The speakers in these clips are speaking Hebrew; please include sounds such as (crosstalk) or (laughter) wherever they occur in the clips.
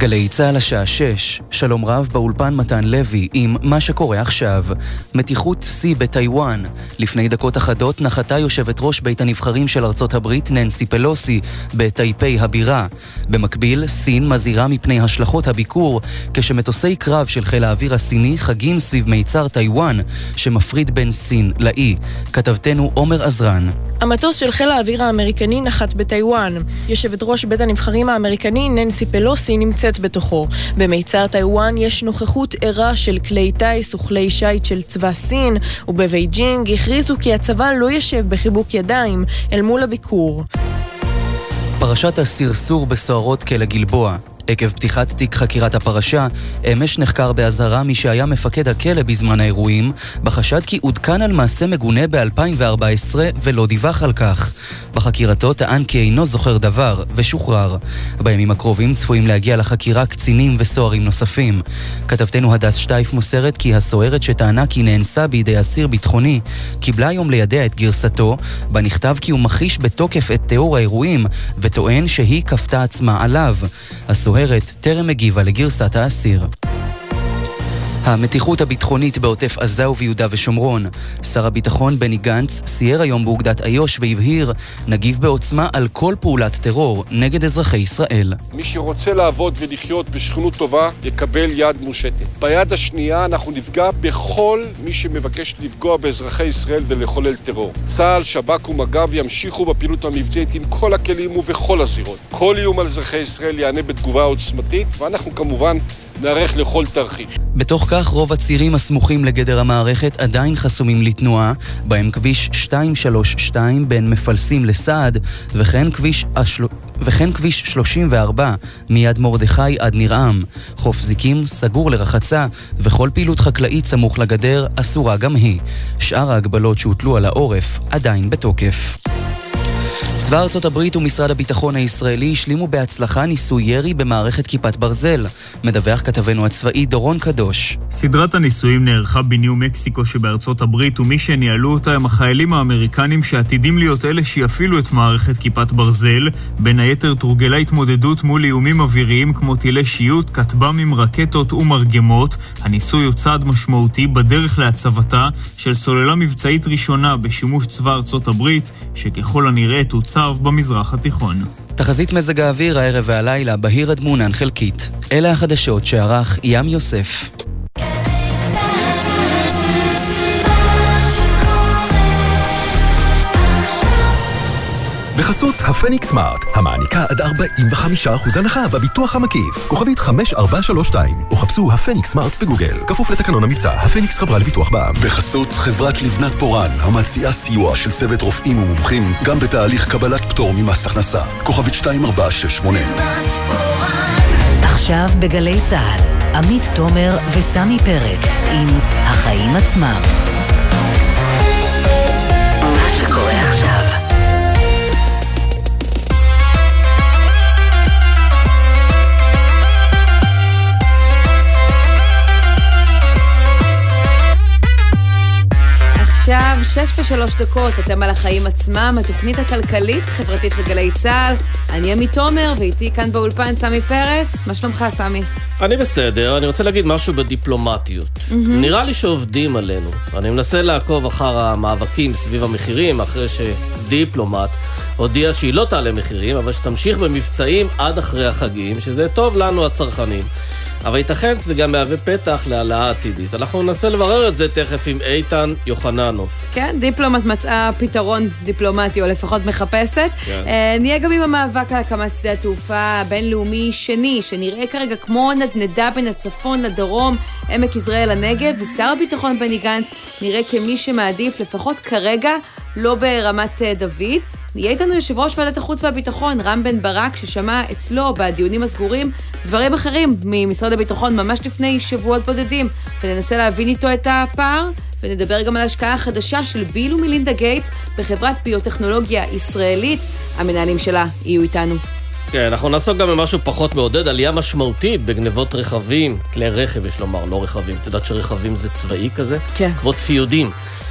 גלי צה"ל השעה 6, שלום רב באולפן מתן לוי עם מה שקורה עכשיו. מתיחות שיא בטיוואן. לפני דקות אחדות נחתה יושבת ראש בית הנבחרים של ארצות הברית ננסי פלוסי בטייפי הבירה. במקביל, סין מזהירה מפני השלכות הביקור כשמטוסי קרב של חיל האוויר הסיני חגים סביב מיצר טיוואן שמפריד בין סין לאי. כתבתנו עומר עזרן. המטוס של חיל האוויר האמריקני נחת בטיוואן. יושבת ראש בית הנבחרים האמריקני ננסי פלוסי נמצאת בתוכו. במיצר טיוואן יש נוכחות ערה של כלי טיס וכלי שיט של צבא סין, ובבייג'ינג הכריזו כי הצבא לא ישב בחיבוק ידיים אל מול הביקור. פרשת הסרסור בסוהרות כלא גלבוע עקב פתיחת תיק חקירת הפרשה, אמש נחקר באזהרה מי שהיה מפקד הכלא בזמן האירועים, בחשד כי עודכן על מעשה מגונה ב-2014 ולא דיווח על כך. בחקירתו טען כי אינו זוכר דבר, ושוחרר. בימים הקרובים צפויים להגיע לחקירה קצינים וסוהרים נוספים. כתבתנו הדס שטייף מוסרת כי הסוהרת שטענה כי נאנסה בידי אסיר ביטחוני, קיבלה היום לידיה את גרסתו, בה נכתב כי הוא מכחיש בתוקף את תיאור האירועים, וטוען שהיא כפתה עצמה עליו. הסוהרת הסוהרת טרם הגיבה לגרסת האסיר. המתיחות הביטחונית בעוטף עזה וביהודה ושומרון. שר הביטחון בני גנץ סייר היום באוגדת איו"ש והבהיר, נגיב בעוצמה על כל פעולת טרור נגד אזרחי ישראל. מי שרוצה לעבוד ולחיות בשכנות טובה, יקבל יד מושטת. ביד השנייה אנחנו נפגע בכל מי שמבקש לפגוע באזרחי ישראל ולחולל טרור. צה"ל, שב"כ ומג"ב ימשיכו בפעילות המבצעית עם כל הכלים ובכל הזירות. כל איום על אזרחי ישראל יענה בתגובה עוצמתית, ואנחנו כמובן נערך לכל תרחיש. בתוך כך רוב הצירים הסמוכים לגדר המערכת עדיין חסומים לתנועה, בהם כביש 232 בין מפלסים לסעד, וכן כביש, השל... וכן כביש 34 מיד מרדכי עד נרעם. חוף זיקים סגור לרחצה, וכל פעילות חקלאית סמוך לגדר אסורה גם היא. שאר ההגבלות שהוטלו על העורף עדיין בתוקף. צבא ארצות הברית ומשרד הביטחון הישראלי השלימו בהצלחה ניסוי ירי במערכת כיפת ברזל. מדווח כתבנו הצבאי דורון קדוש. סדרת הניסויים נערכה בניו מקסיקו שבארצות הברית, ומי שניהלו אותה הם החיילים האמריקנים שעתידים להיות אלה שיפעילו את מערכת כיפת ברזל. בין היתר תורגלה התמודדות מול איומים אוויריים כמו טילי שיוט, כטב"מים, רקטות ומרגמות. הניסוי הוא צעד משמעותי בדרך להצבתה של סוללה מבצעית ראשונה בשימוש צבא ארצות הברית, שככל הנראה המצב במזרח התיכון. תחזית מזג האוויר הערב והלילה בהיר עד מעונן חלקית. אלה החדשות שערך ים יוסף. בחסות הפניקס סמארט, המעניקה עד 45% הנחה בביטוח המקיף. כוכבית 5432, או חפשו הפניקס סמארט בגוגל. כפוף לתקנון המבצע, הפניקס חברה לביטוח בע"מ. בחסות חברת לבנת פורן, המציעה סיוע של צוות רופאים ומומחים, גם בתהליך קבלת פטור ממס הכנסה. כוכבית 2468. עכשיו בגלי צה"ל, עמית תומר וסמי פרץ עם החיים עצמם. עכשיו, שש ושלוש דקות, אתם על החיים עצמם, התוכנית הכלכלית-חברתית של גלי צה"ל. אני עמי תומר, ואיתי כאן באולפן סמי פרץ. מה שלומך, סמי? אני בסדר, אני רוצה להגיד משהו בדיפלומטיות. Mm-hmm. נראה לי שעובדים עלינו. אני מנסה לעקוב אחר המאבקים סביב המחירים, אחרי שדיפלומט הודיע שהיא לא תעלה מחירים, אבל שתמשיך במבצעים עד אחרי החגים, שזה טוב לנו הצרכנים. אבל ייתכן שזה גם מהווה פתח להעלאה עתידית. אנחנו ננסה לברר את זה תכף עם איתן יוחננוב. כן, דיפלומט מצאה פתרון דיפלומטי, או לפחות מחפשת. כן. Uh, נהיה גם עם המאבק על הקמת שדה התעופה הבינלאומי שני, שנראה כרגע כמו נדנדה בין הצפון לדרום, עמק יזרעאל הנגב, ושר הביטחון בני גנץ נראה כמי שמעדיף, לפחות כרגע, לא ברמת uh, דוד. יהיה איתנו יושב ראש ועדת החוץ והביטחון, רם בן ברק, ששמע אצלו בדיונים הסגורים דברים אחרים ממשרד הביטחון ממש לפני שבועות בודדים, וננסה להבין איתו את הפער. ונדבר גם על ההשקעה החדשה של ביל ומלינדה גייטס בחברת ביוטכנולוגיה ישראלית. המנהלים שלה יהיו איתנו. כן, אנחנו נעסוק גם במשהו פחות מעודד, עלייה משמעותית בגנבות רכבים, כלי רכב יש לומר, לא רכבים. את יודעת שרכבים זה צבאי כזה? כן. כמו ציודים.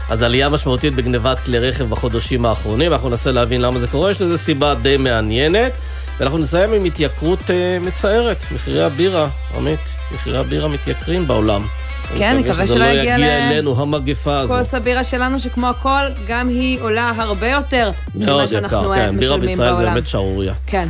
אז עלייה משמעותית בגנבת כלי רכב בחודשים האחרונים, אנחנו ננסה להבין למה זה קורה, יש לזה סיבה די מעניינת. ואנחנו נסיים עם התייקרות אה, מצערת, מחירי הבירה, עמית, מחירי הבירה מתייקרים בעולם. כן, נקווה שלא יגיע ל... שזה לא יגיע אלינו, המגפה הזו. כוס הבירה שלנו, שכמו הכל, גם היא עולה הרבה יותר מאוד יקר, כן, בירה בישראל זה באמת שערורייה. כן.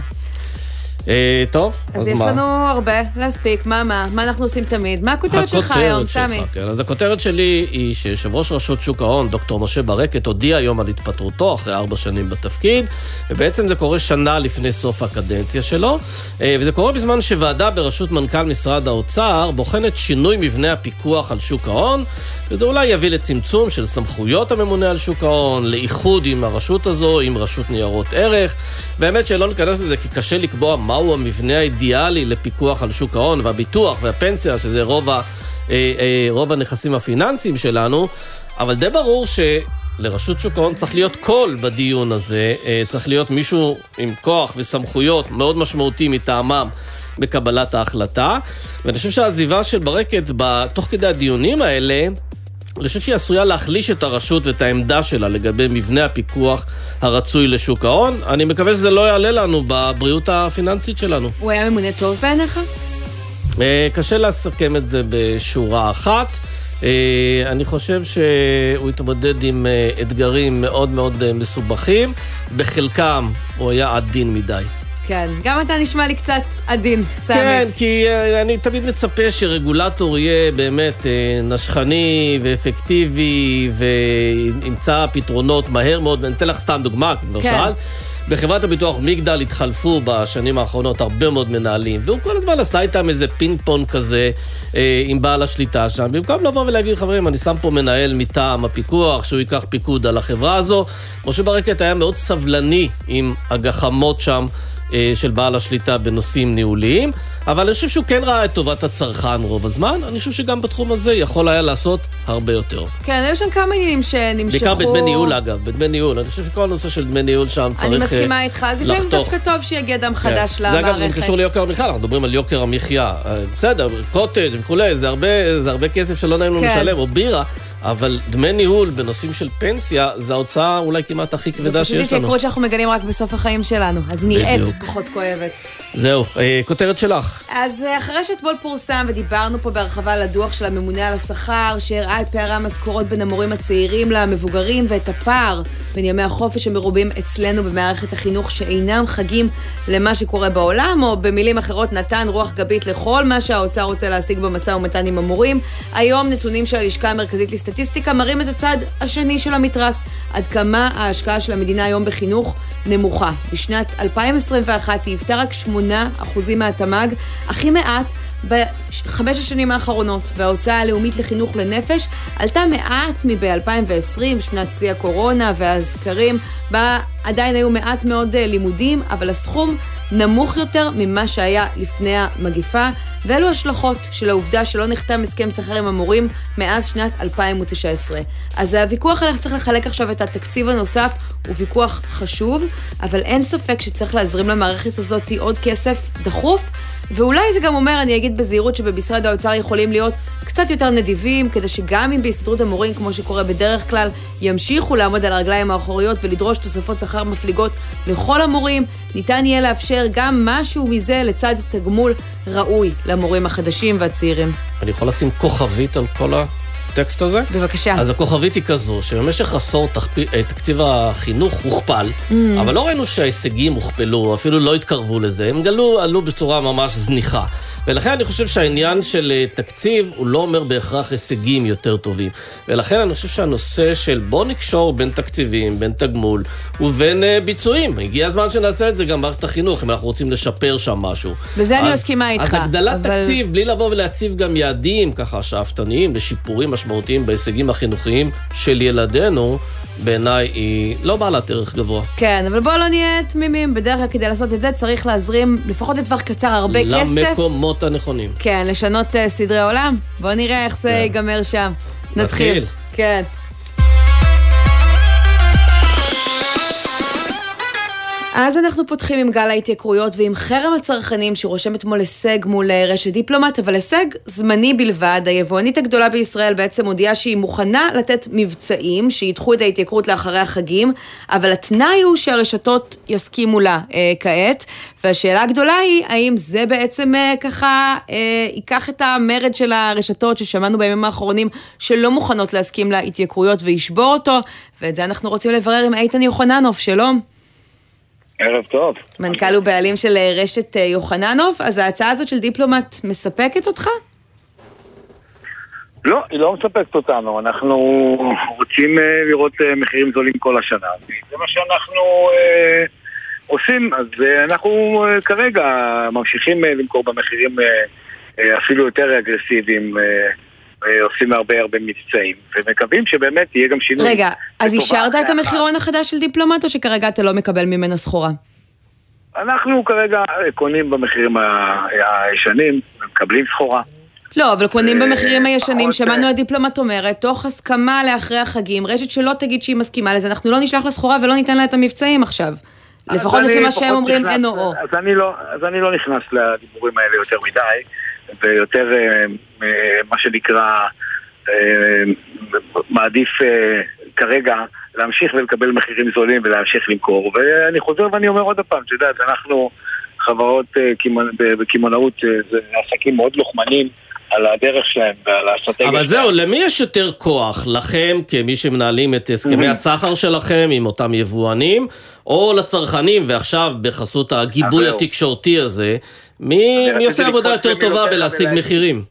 אה, טוב, אז, אז יש מה? לנו הרבה להספיק, מה מה? מה אנחנו עושים תמיד? מה הכותרת שלך היום, סמי? כן, אז הכותרת שלי היא שיושב ראש רשות שוק ההון, דוקטור משה ברקת, הודיע היום על התפטרותו אחרי ארבע שנים בתפקיד, ובעצם זה קורה שנה לפני סוף הקדנציה שלו, אה, וזה קורה בזמן שוועדה בראשות מנכ"ל משרד האוצר בוחנת שינוי מבנה הפיקוח על שוק ההון, וזה אולי יביא לצמצום של סמכויות הממונה על שוק ההון, לאיחוד עם הרשות הזו, עם רשות ניירות ערך. באמת שלא ניכנס לזה, כי קשה לקבוע מהו המבנה האידיאלי לפיקוח על שוק ההון והביטוח והפנסיה, שזה רוב, ה, אה, אה, רוב הנכסים הפיננסיים שלנו, אבל די ברור ש... לרשות שוק ההון צריך להיות קול בדיון הזה, אה, צריך להיות מישהו עם כוח וסמכויות מאוד משמעותי מטעמם בקבלת ההחלטה. ואני חושב שהעזיבה של ברקת, תוך כדי הדיונים האלה, אני חושב שהיא עשויה להחליש את הרשות ואת העמדה שלה לגבי מבנה הפיקוח הרצוי לשוק ההון. אני מקווה שזה לא יעלה לנו בבריאות הפיננסית שלנו. הוא היה ממונה טוב בעיניך? אה, קשה לסכם את זה בשורה אחת. אה, אני חושב שהוא התמודד עם אה, אתגרים מאוד מאוד מסובכים. בחלקם הוא היה עדין מדי. כן, גם אתה נשמע לי קצת עדין, סמי. כן, כי אה, אני תמיד מצפה שרגולטור יהיה באמת אה, נשכני ואפקטיבי וימצא פתרונות מהר מאוד, ואני אתן לך סתם דוגמה, כבר כן. שאלת. בחברת הביטוח מגדל התחלפו בשנים האחרונות הרבה מאוד מנהלים, והוא כל הזמן עשה איתם איזה פינג פונג כזה אה, עם בעל השליטה שם, במקום לבוא ולהגיד, חברים, אני שם פה מנהל מטעם הפיקוח, שהוא ייקח פיקוד על החברה הזו. משה ברקת היה מאוד סבלני עם הגחמות שם. אה, של בעל השליטה בנושאים ניהוליים, אבל אני חושב שהוא כן ראה את טובת הצרכן רוב הזמן, אני חושב שגם בתחום הזה יכול היה לעשות הרבה יותר. כן, היו שם כמה עניינים שנמשכו... בעיקר בדמי ניהול אגב, בדמי ניהול, אני חושב שכל הנושא של דמי ניהול שם צריך לחתוך. אני מסכימה אה, איתך, אז לפעמים דווקא טוב שיגיע דם כן. חדש כן. למערכת. זה אגב קשור ליוקר המחיה, אנחנו מדברים על יוקר המחיה. אה, בסדר, קוטג' וכולי, זה הרבה, זה הרבה כסף שלא נעים לנו כן. לשלם, או בירה. אבל דמי ניהול בנושאים של פנסיה, זה ההוצאה אולי כמעט הכי כבדה שיש לנו. זו פשוט התייקרות שאנחנו מגלים רק בסוף החיים שלנו, אז נראית פחות כואבת. זהו, אה, כותרת שלך. אז אה, אחרי שאתמול פורסם ודיברנו פה בהרחבה על הדוח של הממונה על השכר, שהראה את פערי המשכורות בין המורים הצעירים למבוגרים ואת הפער בין ימי החופש המרובים אצלנו במערכת החינוך שאינם חגים למה שקורה בעולם, או במילים אחרות נתן רוח גבית לכל מה שהאוצר רוצה להשיג במשא ומתן עם המורים. היום נתונים של הלשכה המרכזית לסטטיסטיקה מראים את הצד השני של המתרס, עד כמה ההשקעה של המדינה היום בחינוך נמוכה. בשנת 2021 היא היוותה רק 8% מהתמ"ג, הכי מעט בחמש השנים האחרונות, וההוצאה הלאומית לחינוך לנפש עלתה מעט מב-2020, שנת שיא הקורונה והסקרים, בה עדיין היו מעט מאוד אה, לימודים, אבל הסכום נמוך יותר ממה שהיה לפני המגיפה, ואלו השלכות של העובדה שלא נחתם הסכם שכר עם המורים מאז שנת 2019. אז הוויכוח על איך צריך לחלק עכשיו את התקציב הנוסף הוא ויכוח חשוב, אבל אין ספק שצריך להזרים למערכת הזאת עוד כסף דחוף, ואולי זה גם אומר, אני אגיד בזהירות, שבמשרד האוצר יכולים להיות קצת יותר נדיבים, כדי שגם אם בהסתדרות המורים, כמו שקורה בדרך כלל, ימשיכו לעמוד על הרגליים האחוריות ולדרוש תוספות שכר מפליגות לכל המורים, ניתן יהיה לאפשר גם משהו מזה לצד תגמול ראוי למורים החדשים והצעירים. אני יכול לשים כוכבית על כל ה... הטקסט הזה. בבקשה. אז הכוכבית היא כזו, שבמשך עשור תחפ... אה, תקציב החינוך הוכפל, mm. אבל לא ראינו שההישגים הוכפלו, אפילו לא התקרבו לזה, הם גלו, עלו בצורה ממש זניחה. ולכן אני חושב שהעניין של אה, תקציב הוא לא אומר בהכרח הישגים יותר טובים. ולכן אני חושב שהנושא של בוא נקשור בין תקציבים, בין תגמול ובין uh, ביצועים. הגיע הזמן שנעשה את זה גם במערכת החינוך, אם אנחנו רוצים לשפר שם משהו. בזה אז, אני מסכימה איתך. אז הגדלת אבל... תקציב, בלי לבוא ולהציב גם יעדים ככה שאפתניים לשיפורים משמעותיים בהישגים החינוכיים של ילדינו, בעיניי היא לא בעלת ערך גבוה. כן, אבל בואו לא נהיה תמימים. בדרך כלל כדי לעשות את זה צריך להזרים, לפחות לטווח קצר, הרבה למקומות כסף. למקומות הנכונים. כן, לשנות uh, סדרי עולם. בואו נראה איך זה כן. ייגמר שם. נתחיל. נתחיל. כן. אז אנחנו פותחים עם גל ההתייקרויות ועם חרם הצרכנים שרושם אתמול הישג מול אה, רשת דיפלומט, אבל הישג זמני בלבד. היבואנית הגדולה בישראל בעצם הודיעה שהיא מוכנה לתת מבצעים, שידחו את ההתייקרות לאחרי החגים, אבל התנאי הוא שהרשתות יסכימו לה אה, כעת. והשאלה הגדולה היא, האם זה בעצם אה, ככה אה, ייקח את המרד של הרשתות ששמענו בימים האחרונים שלא מוכנות להסכים להתייקרויות וישבור אותו, ואת זה אנחנו רוצים לברר עם איתן יוחננוף, שלום. ערב טוב. מנכ"ל ובעלים של אה, רשת אה, יוחננוב, אז ההצעה הזאת של דיפלומט מספקת אותך? לא, היא לא מספקת אותנו. אנחנו רוצים אה, לראות מחירים זולים כל השנה. זה מה שאנחנו אה, עושים. אז אה, אנחנו אה, כרגע ממשיכים אה, למכור במחירים אה, אפילו יותר אגרסיביים. אה, עושים הרבה הרבה מבצעים, ומקווים שבאמת יהיה גם שינוי. רגע, אז אישרת את המחירון החדש של דיפלומט, או שכרגע אתה לא מקבל ממנה סחורה? אנחנו כרגע קונים במחירים הישנים, מקבלים סחורה. לא, אבל קונים במחירים הישנים, שמענו הדיפלומט אומרת, תוך הסכמה לאחרי החגים, רשת שלא תגיד שהיא מסכימה לזה, אנחנו לא נשלח לסחורה ולא ניתן לה את המבצעים עכשיו. לפחות לפי מה שהם אומרים, אין או או. לא, אז אני לא נכנס לדיבורים האלה יותר מדי. ויותר אה, אה, מה שנקרא אה, מעדיף כרגע להמשיך ולקבל מחירים זולים ולהמשיך למכור. ואני חוזר ואני אומר עוד פעם, את יודעת, אנחנו חברות בקמעונאות, זה עסקים מאוד לוחמנים. על הדרך שלהם ועל האסטרטגיה אבל זהו, למי יש יותר כוח? לכם, כמי שמנהלים את הסכמי הסחר שלכם עם אותם יבואנים, או לצרכנים, ועכשיו בחסות הגיבוי התקשורתי הזה, מי, מי עושה עבודה יותר טובה בלהשיג מחירים?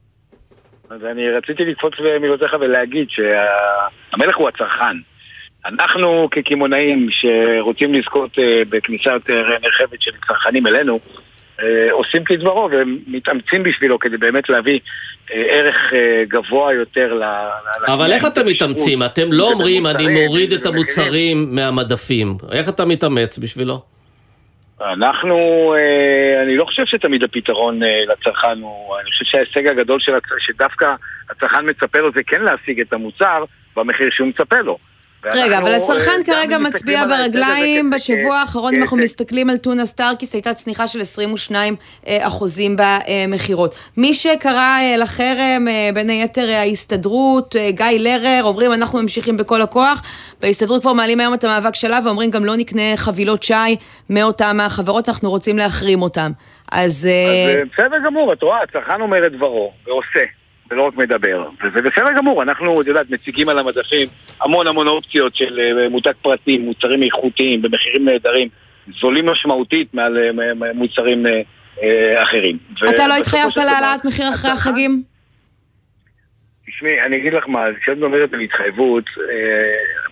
אז אני רציתי לקפוץ במילותיך ולהגיד שהמלך הוא הצרכן. אנחנו כקמעונאים שרוצים לזכות אה, בכניסה יותר נרחבת של צרכנים אלינו, אה, עושים כדברו ומתאמצים בשבילו כדי באמת להביא אה, ערך גבוה יותר ל... אבל איך אתם מתאמצים? אתם לא אומרים אני מוריד את המוצרים מהמדפים. איך אתה מתאמץ בשבילו? אנחנו, אה, אני לא חושב שתמיד הפתרון אה, לצרכן הוא, אני חושב שההישג הגדול של שדווקא הצרכן מצפה לו זה כן להשיג את המוצר במחיר שהוא מצפה לו. רגע, אבל הצרכן אה, כרגע מצביע ברגליים, בשבוע האחרון אם אנחנו מסתכלים על טונה סטארקיסט הייתה צניחה של 22 אחוזים במכירות. מי שקרא לחרם, בין היתר ההסתדרות, גיא לרר, אומרים אנחנו ממשיכים בכל הכוח, בהסתדרות כבר מעלים היום את המאבק שלה ואומרים גם לא נקנה חבילות שי מאותם החברות, אנחנו רוצים להחרים אותם. אז... אז בסדר גמור, את רואה, הצרכן אומר את דברו ועושה. ולא רק מדבר. וזה בסדר גמור, אנחנו, את יודעת, מציגים על המדפים המון המון אופציות של אה, מותג פרטי, מוצרים איכותיים, במחירים נהדרים, זולים משמעותית מעל אה, מוצרים אה, אחרים. אתה לא התחייבת להעלאת מחיר אחרי החגים? תשמעי, אני אגיד לך מה, כשאת מדברת על התחייבות,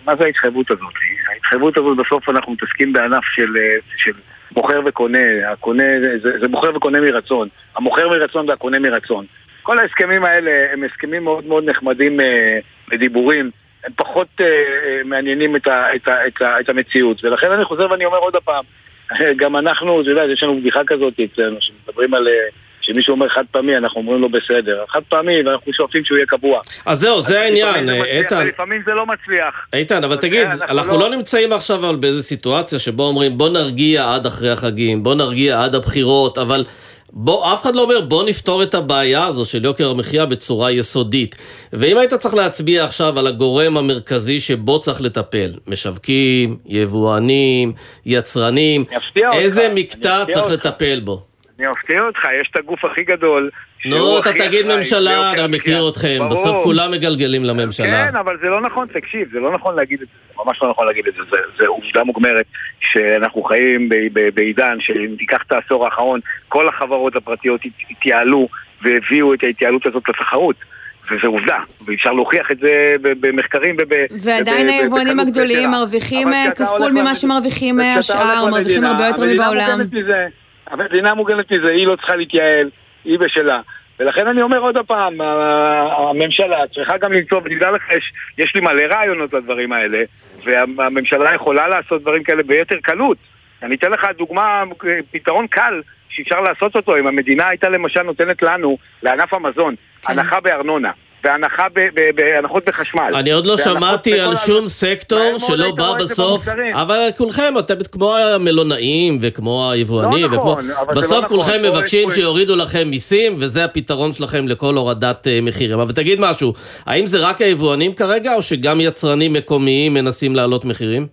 מה זה ההתחייבות הזאת? ההתחייבות הזאת בסוף אנחנו מתעסקים בענף של, של מוכר וקונה, הקונה, זה, זה מוכר וקונה מרצון, המוכר מרצון והקונה מרצון. כל ההסכמים האלה הם הסכמים מאוד מאוד נחמדים אה, לדיבורים, הם פחות אה, אה, מעניינים את, ה, את, ה, את, ה, את המציאות. ולכן אני חוזר ואני אומר עוד פעם, (laughs) גם אנחנו, אתה יודע, יש לנו בדיחה כזאת אצלנו, שמדברים על... שמישהו אומר חד פעמי, אנחנו אומרים לו בסדר. חד פעמי, ואנחנו שואפים שהוא יהיה קבוע. אז זהו, זה העניין, איתן. לפעמים זה לא מצליח. איתן, אבל תגיד, אנחנו לא נמצאים עכשיו באיזה סיטואציה שבו אומרים בוא נרגיע עד אחרי החגים, בוא נרגיע עד הבחירות, אבל... בוא, אף אחד לא אומר בוא נפתור את הבעיה הזו של יוקר המחיה בצורה יסודית. ואם היית צריך להצביע עכשיו על הגורם המרכזי שבו צריך לטפל, משווקים, יבואנים, יצרנים, איזה אותך, מקטע צריך אותך. לטפל בו? אני אפתיע אותך, יש את הגוף הכי גדול. נו, אתה תגיד ממשלה, אני מכיר אתכם. בסוף כולם מגלגלים לממשלה. כן, אבל זה לא נכון, תקשיב, זה לא נכון להגיד את זה, ממש לא נכון להגיד את זה, זה, זה עובדה מוגמרת שאנחנו חיים בעידן שאם תיקח את העשור האחרון, כל החברות הפרטיות התייעלו והביאו את ההתייעלות הזאת לתחרות. וזה עובדה, ואפשר להוכיח את זה במחקרים וב... ועדיין היבואנים הגדולים מרוויחים אה, כפול ממה שמרוויחים אה, השאר, מרוויחים הרבה יותר מבעולם. המדינה מוגנת מזה, היא לא צריכה להתייעל, היא בשלה. ולכן אני אומר עוד פעם, הממשלה צריכה גם למצוא, ותדע לך, יש, יש לי מלא רעיונות לדברים האלה, והממשלה יכולה לעשות דברים כאלה ביתר קלות. אני אתן לך דוגמה, פתרון קל שאפשר לעשות אותו, אם המדינה הייתה למשל נותנת לנו, לענף המזון, כן. הנחה בארנונה. והנחה בהנחות בחשמל. אני עוד לא שמעתי על שום סקטור שלא בא בסוף, אבל כולכם, אתם כמו המלונאים וכמו היבואנים, לא נכון, בסוף לא כולכם נכון. מבקשים שיורידו לכם מיסים, וזה הפתרון שלכם לכל הורדת אה, מחירים. אבל תגיד משהו, האם זה רק היבואנים כרגע, או שגם יצרנים מקומיים מנסים להעלות מחירים?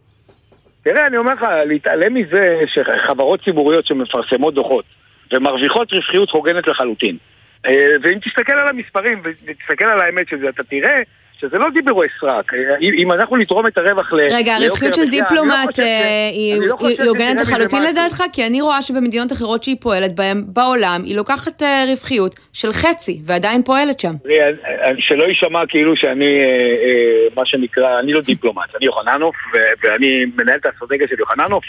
תראה, אני אומר לך, להתעלם מזה שחברות ציבוריות שמפרסמות דוחות ומרוויחות רווחיות הוגנת לחלוטין. אה, ואם תסתכל על המספרים ותסתכל על האמת של זה, אתה תראה שזה לא דיבורי סרק. אם אנחנו נתרום את הרווח ל... רגע, הרווחיות של דיפלומט לא אה, היא הוגנת לחלוטין לדעתך? כי אני רואה שבמדינות אחרות שהיא פועלת בהן בעולם, היא לוקחת אה, רווחיות של חצי, ועדיין פועלת שם. שלא יישמע כאילו שאני, מה שנקרא, אני לא דיפלומט, אני יוחננוף, ואני מנהל את האסטרטגיה של יוחננוף,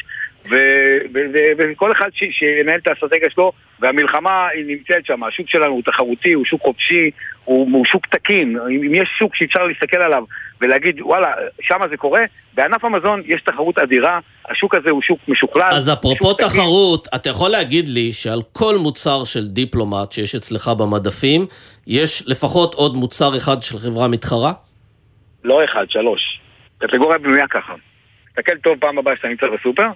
וכל אחד שינהל את האסטרטגיה שלו, והמלחמה היא נמצאת שם, השוק שלנו הוא תחרותי, הוא שוק חופשי, הוא, הוא שוק תקין, אם יש שוק שאפשר להסתכל עליו ולהגיד וואלה, שם זה קורה, בענף המזון יש תחרות אדירה, השוק הזה הוא שוק משוכלל. אז אפרופו תחרות, תקין. אתה יכול להגיד לי שעל כל מוצר של דיפלומט שיש אצלך במדפים, יש לפחות עוד מוצר אחד של חברה מתחרה? לא אחד, שלוש. קטגוריה בנויה ככה. תסתכל טוב פעם הבאה שאתה נמצא בסופר,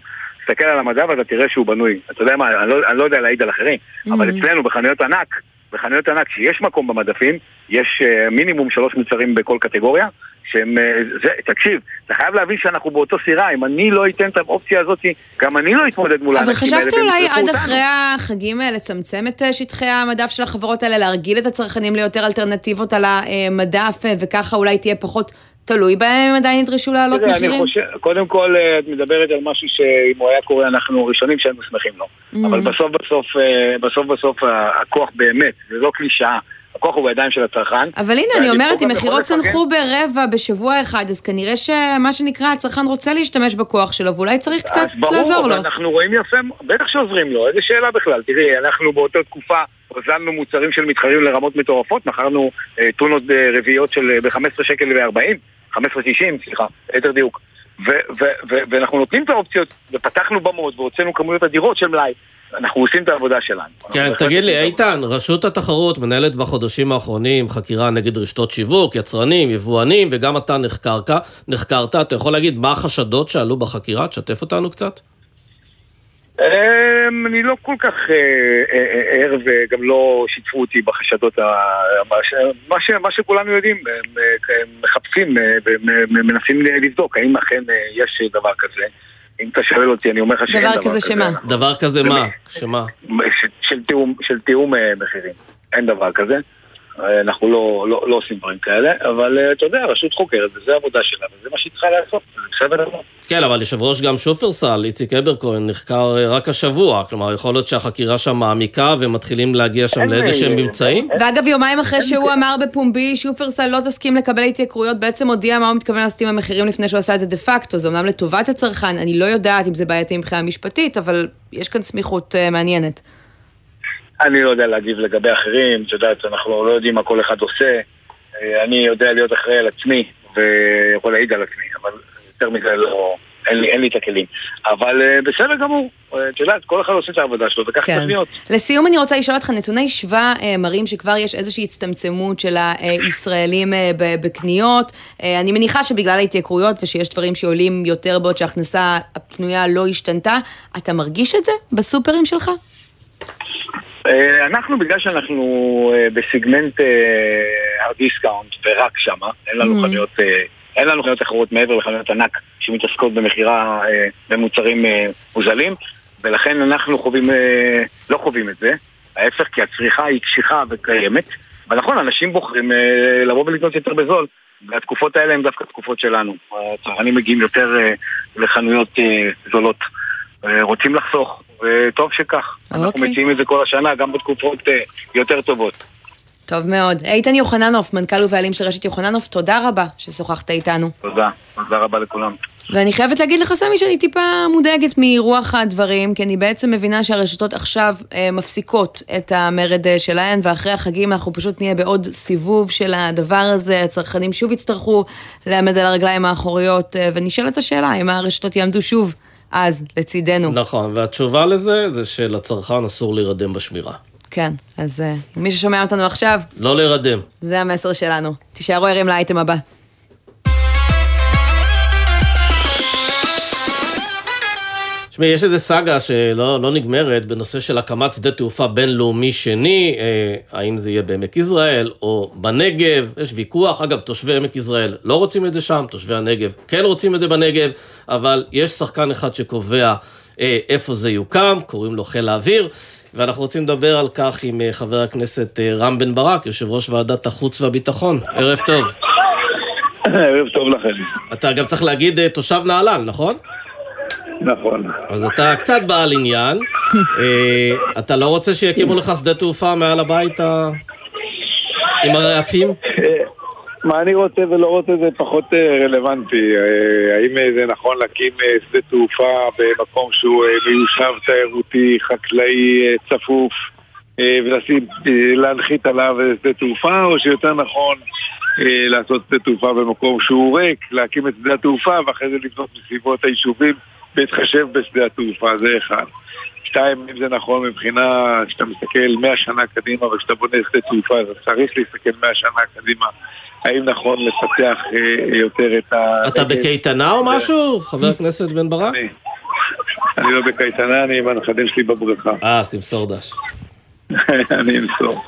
תסתכל על המדע ואתה תראה שהוא בנוי. אתה יודע מה, אני לא, אני לא יודע להעיד על אחרים, mm-hmm. אבל אצלנו בחנויות ענק, בחנויות ענק שיש מקום במדפים, יש uh, מינימום שלוש מוצרים בכל קטגוריה, שהם, uh, זה, תקשיב, אתה חייב להבין שאנחנו באותו סירה, אם אני לא אתן את האופציה הזאת, גם אני לא אתמודד מול האנשים האלה. אבל חשבת אולי עד אחרי החגים לצמצם את שטחי המדף של החברות האלה, להרגיל את הצרכנים ליותר אלטרנטיבות על המדף, וככה אולי תהיה פחות... תלוי בהם, הם עדיין ידרשו להעלות מחירים? חושב, קודם כל, את מדברת על משהו שאם הוא היה קורה, אנחנו ראשונים שהיינו שמחים לו. Mm-hmm. אבל בסוף בסוף, בסוף בסוף, הכוח באמת, זה לא קלישאה. הכוח הוא בידיים של הצרכן. אבל הנה, אני אומרת, אם מחירות צנחו ברבע בשבוע אחד, אז כנראה שמה שנקרא, הצרכן רוצה להשתמש בכוח שלו, ואולי צריך קצת לעזור לו. אז ברור, אנחנו רואים יפה, בטח שעוזרים לו, איזה שאלה בכלל. תראי, אנחנו באותה תקופה הוזלנו מוצרים של מתחרים לרמות מטורפות, מכרנו אה, טונות אה, רביעיות של אה, ב-15 שקל ו-40, 15.60, סליחה, יותר דיוק. ואנחנו נותנים את האופציות, ופתחנו במות, והוצאנו כמויות אדירות של מלאי. אנחנו עושים את העבודה שלנו. כן, תגיד לי, איתן, רשות התחרות מנהלת בחודשים האחרונים חקירה נגד רשתות שיווק, יצרנים, יבואנים, וגם אתה נחקרת. נחקרת, אתה יכול להגיד מה החשדות שעלו בחקירה? תשתף אותנו קצת. אני לא כל כך ער וגם לא שיתפו אותי בחשדות, מה שכולנו יודעים, הם מחפשים ומנסים לבדוק האם אכן יש דבר כזה. אם אתה שואל אותי, אני אומר לך שאין דבר כזה. דבר כזה שמה? דבר כזה מה? שמה? של תיאום מחירים. אין דבר כזה. אנחנו לא, לא, לא עושים דברים כאלה, אבל אתה יודע, רשות חוקרת, וזה העבודה שלה, וזה מה שהיא צריכה לעשות, זה בסדר גמור. כן, אבל יושב ראש גם שופרסל, איציק אברקוין, נחקר רק השבוע, כלומר, יכול להיות שהחקירה שם מעמיקה ומתחילים להגיע שם לאיזה שהם ממצאים? ואגב, יומיים אחרי שהוא אמר בפומבי, שופרסל לא תסכים לקבל התייקרויות, בעצם הודיע מה הוא מתכוון לעשות עם המחירים לפני שהוא עשה את זה דה פקטו, זה אמנם לטובת הצרכן, אני לא יודעת אם זה בעייתי מבחינה משפטית, אבל יש כאן סמיכות מעניינת. אני לא יודע להגיב לגבי אחרים, את יודעת, אנחנו לא יודעים מה כל אחד עושה. אני יודע להיות אחראי על עצמי, ויכול להעיד על עצמי, אבל יותר מזה לא... אין לי, אין לי את הכלים. אבל uh, בסדר גמור, את יודעת, כל אחד עושה את העבודה שלו, וכך צריך להיות. לסיום אני רוצה לשאול אותך, נתוני שב"א אה, מראים שכבר יש איזושהי הצטמצמות של הישראלים אה, בקניות. אה, אני מניחה שבגלל ההתייקרויות ושיש דברים שעולים יותר בעוד שההכנסה הפנויה לא השתנתה, אתה מרגיש את זה בסופרים שלך? אנחנו, בגלל שאנחנו ב segment ה discount ורק שמה, אין לנו חנויות... אין לנו חנויות אחרות מעבר לחנויות ענק שמתעסקות במכירה במוצרים מוזלים ולכן אנחנו חווים, לא חווים את זה, ההפך כי הצריכה היא קשיחה וקיימת. ונכון, אנשים בוחרים לבוא ולקנות יותר בזול והתקופות האלה הן דווקא תקופות שלנו. הצרכנים מגיעים יותר לחנויות זולות. רוצים לחסוך וטוב שכך. Okay. אנחנו מציעים את זה כל השנה, גם בתקופות uh, יותר טובות. טוב מאוד. איתן יוחננוף, מנכ"ל ובעלים של רשת יוחננוף, תודה רבה ששוחחת איתנו. תודה, תודה רבה לכולם. ואני חייבת להגיד לך, סמי, שאני טיפה מודאגת מרוח הדברים, כי אני בעצם מבינה שהרשתות עכשיו אה, מפסיקות את המרד שלהן, ואחרי החגים אנחנו פשוט נהיה בעוד סיבוב של הדבר הזה, הצרכנים שוב יצטרכו לעמד על הרגליים האחוריות, אה, ונשאלת השאלה, אם הרשתות יעמדו שוב אז לצידנו. נכון, והתשובה לזה זה שלצרכן אסור להירדם בשמירה. כן, אז אה, מי ששומע אותנו עכשיו, לא להירדם. זה המסר שלנו. תישארו ערים לאייטם הבא. תשמעי, יש איזו סאגה שלא לא נגמרת בנושא של הקמת שדה תעופה בינלאומי שני, אה, האם זה יהיה בעמק יזרעאל או בנגב, יש ויכוח. אגב, תושבי עמק יזרעאל לא רוצים את זה שם, תושבי הנגב כן רוצים את זה בנגב, אבל יש שחקן אחד שקובע אה, איפה זה יוקם, קוראים לו חיל האוויר. ואנחנו רוצים לדבר על כך עם אה, חבר הכנסת אה, רם בן ברק, יושב ראש ועדת החוץ והביטחון. ערב טוב. ערב טוב לכם. אתה גם צריך להגיד אה, תושב נהלל, נכון? נכון. אז אתה קצת בעל עניין. אה, אתה לא רוצה שיקימו לך שדה תעופה מעל הבית ה... עם הרעפים? מה אני רוצה ולא רוצה זה פחות אה, רלוונטי. אה, האם אה, זה נכון להקים אה, שדה תעופה במקום שהוא אה, מיושב תיירותי, חקלאי, אה, צפוף, אה, ולשים, אה, להנחית עליו אה, שדה תעופה, או שיותר נכון אה, לעשות שדה תעופה במקום שהוא ריק, להקים את שדה התעופה ואחרי זה לבנות בסביבות היישובים בהתחשב בשדה התעופה, זה אחד. שתיים, אם זה נכון מבחינה, כשאתה מסתכל 100 שנה קדימה וכשאתה בונה שדה תעופה, אז צריך להסתכל 100 שנה קדימה. האם נכון לפתח אה, יותר את ה... אתה בקייטנה או משהו, חבר הכנסת בן ברק? אני, אני לא בקייטנה, אני עם הנכדים שלי בבריכה. אה, אז תמסור דש. (laughs) אני אמסור.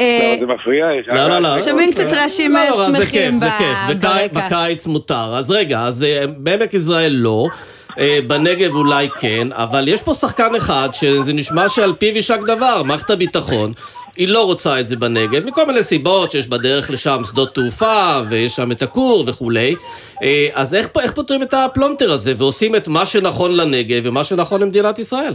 אה, לא, זה מפריע? לא, לא, לא. שומעים קצת רעשים לא, לא, זה כיף, שמחים זה כיף. בקי- ברקע. בקיץ מותר. אז רגע, אז אה, בעמק יזרעאל לא. אה, בנגב אולי כן, אבל יש פה שחקן אחד שזה נשמע שעל פיו יישק דבר, מערכת הביטחון. היא לא רוצה את זה בנגב, מכל מיני סיבות שיש בדרך לשם שדות תעופה, ויש שם את הכור וכולי. אה, אז איך, איך פותרים את הפלונטר הזה, ועושים את מה שנכון לנגב ומה שנכון למדינת ישראל?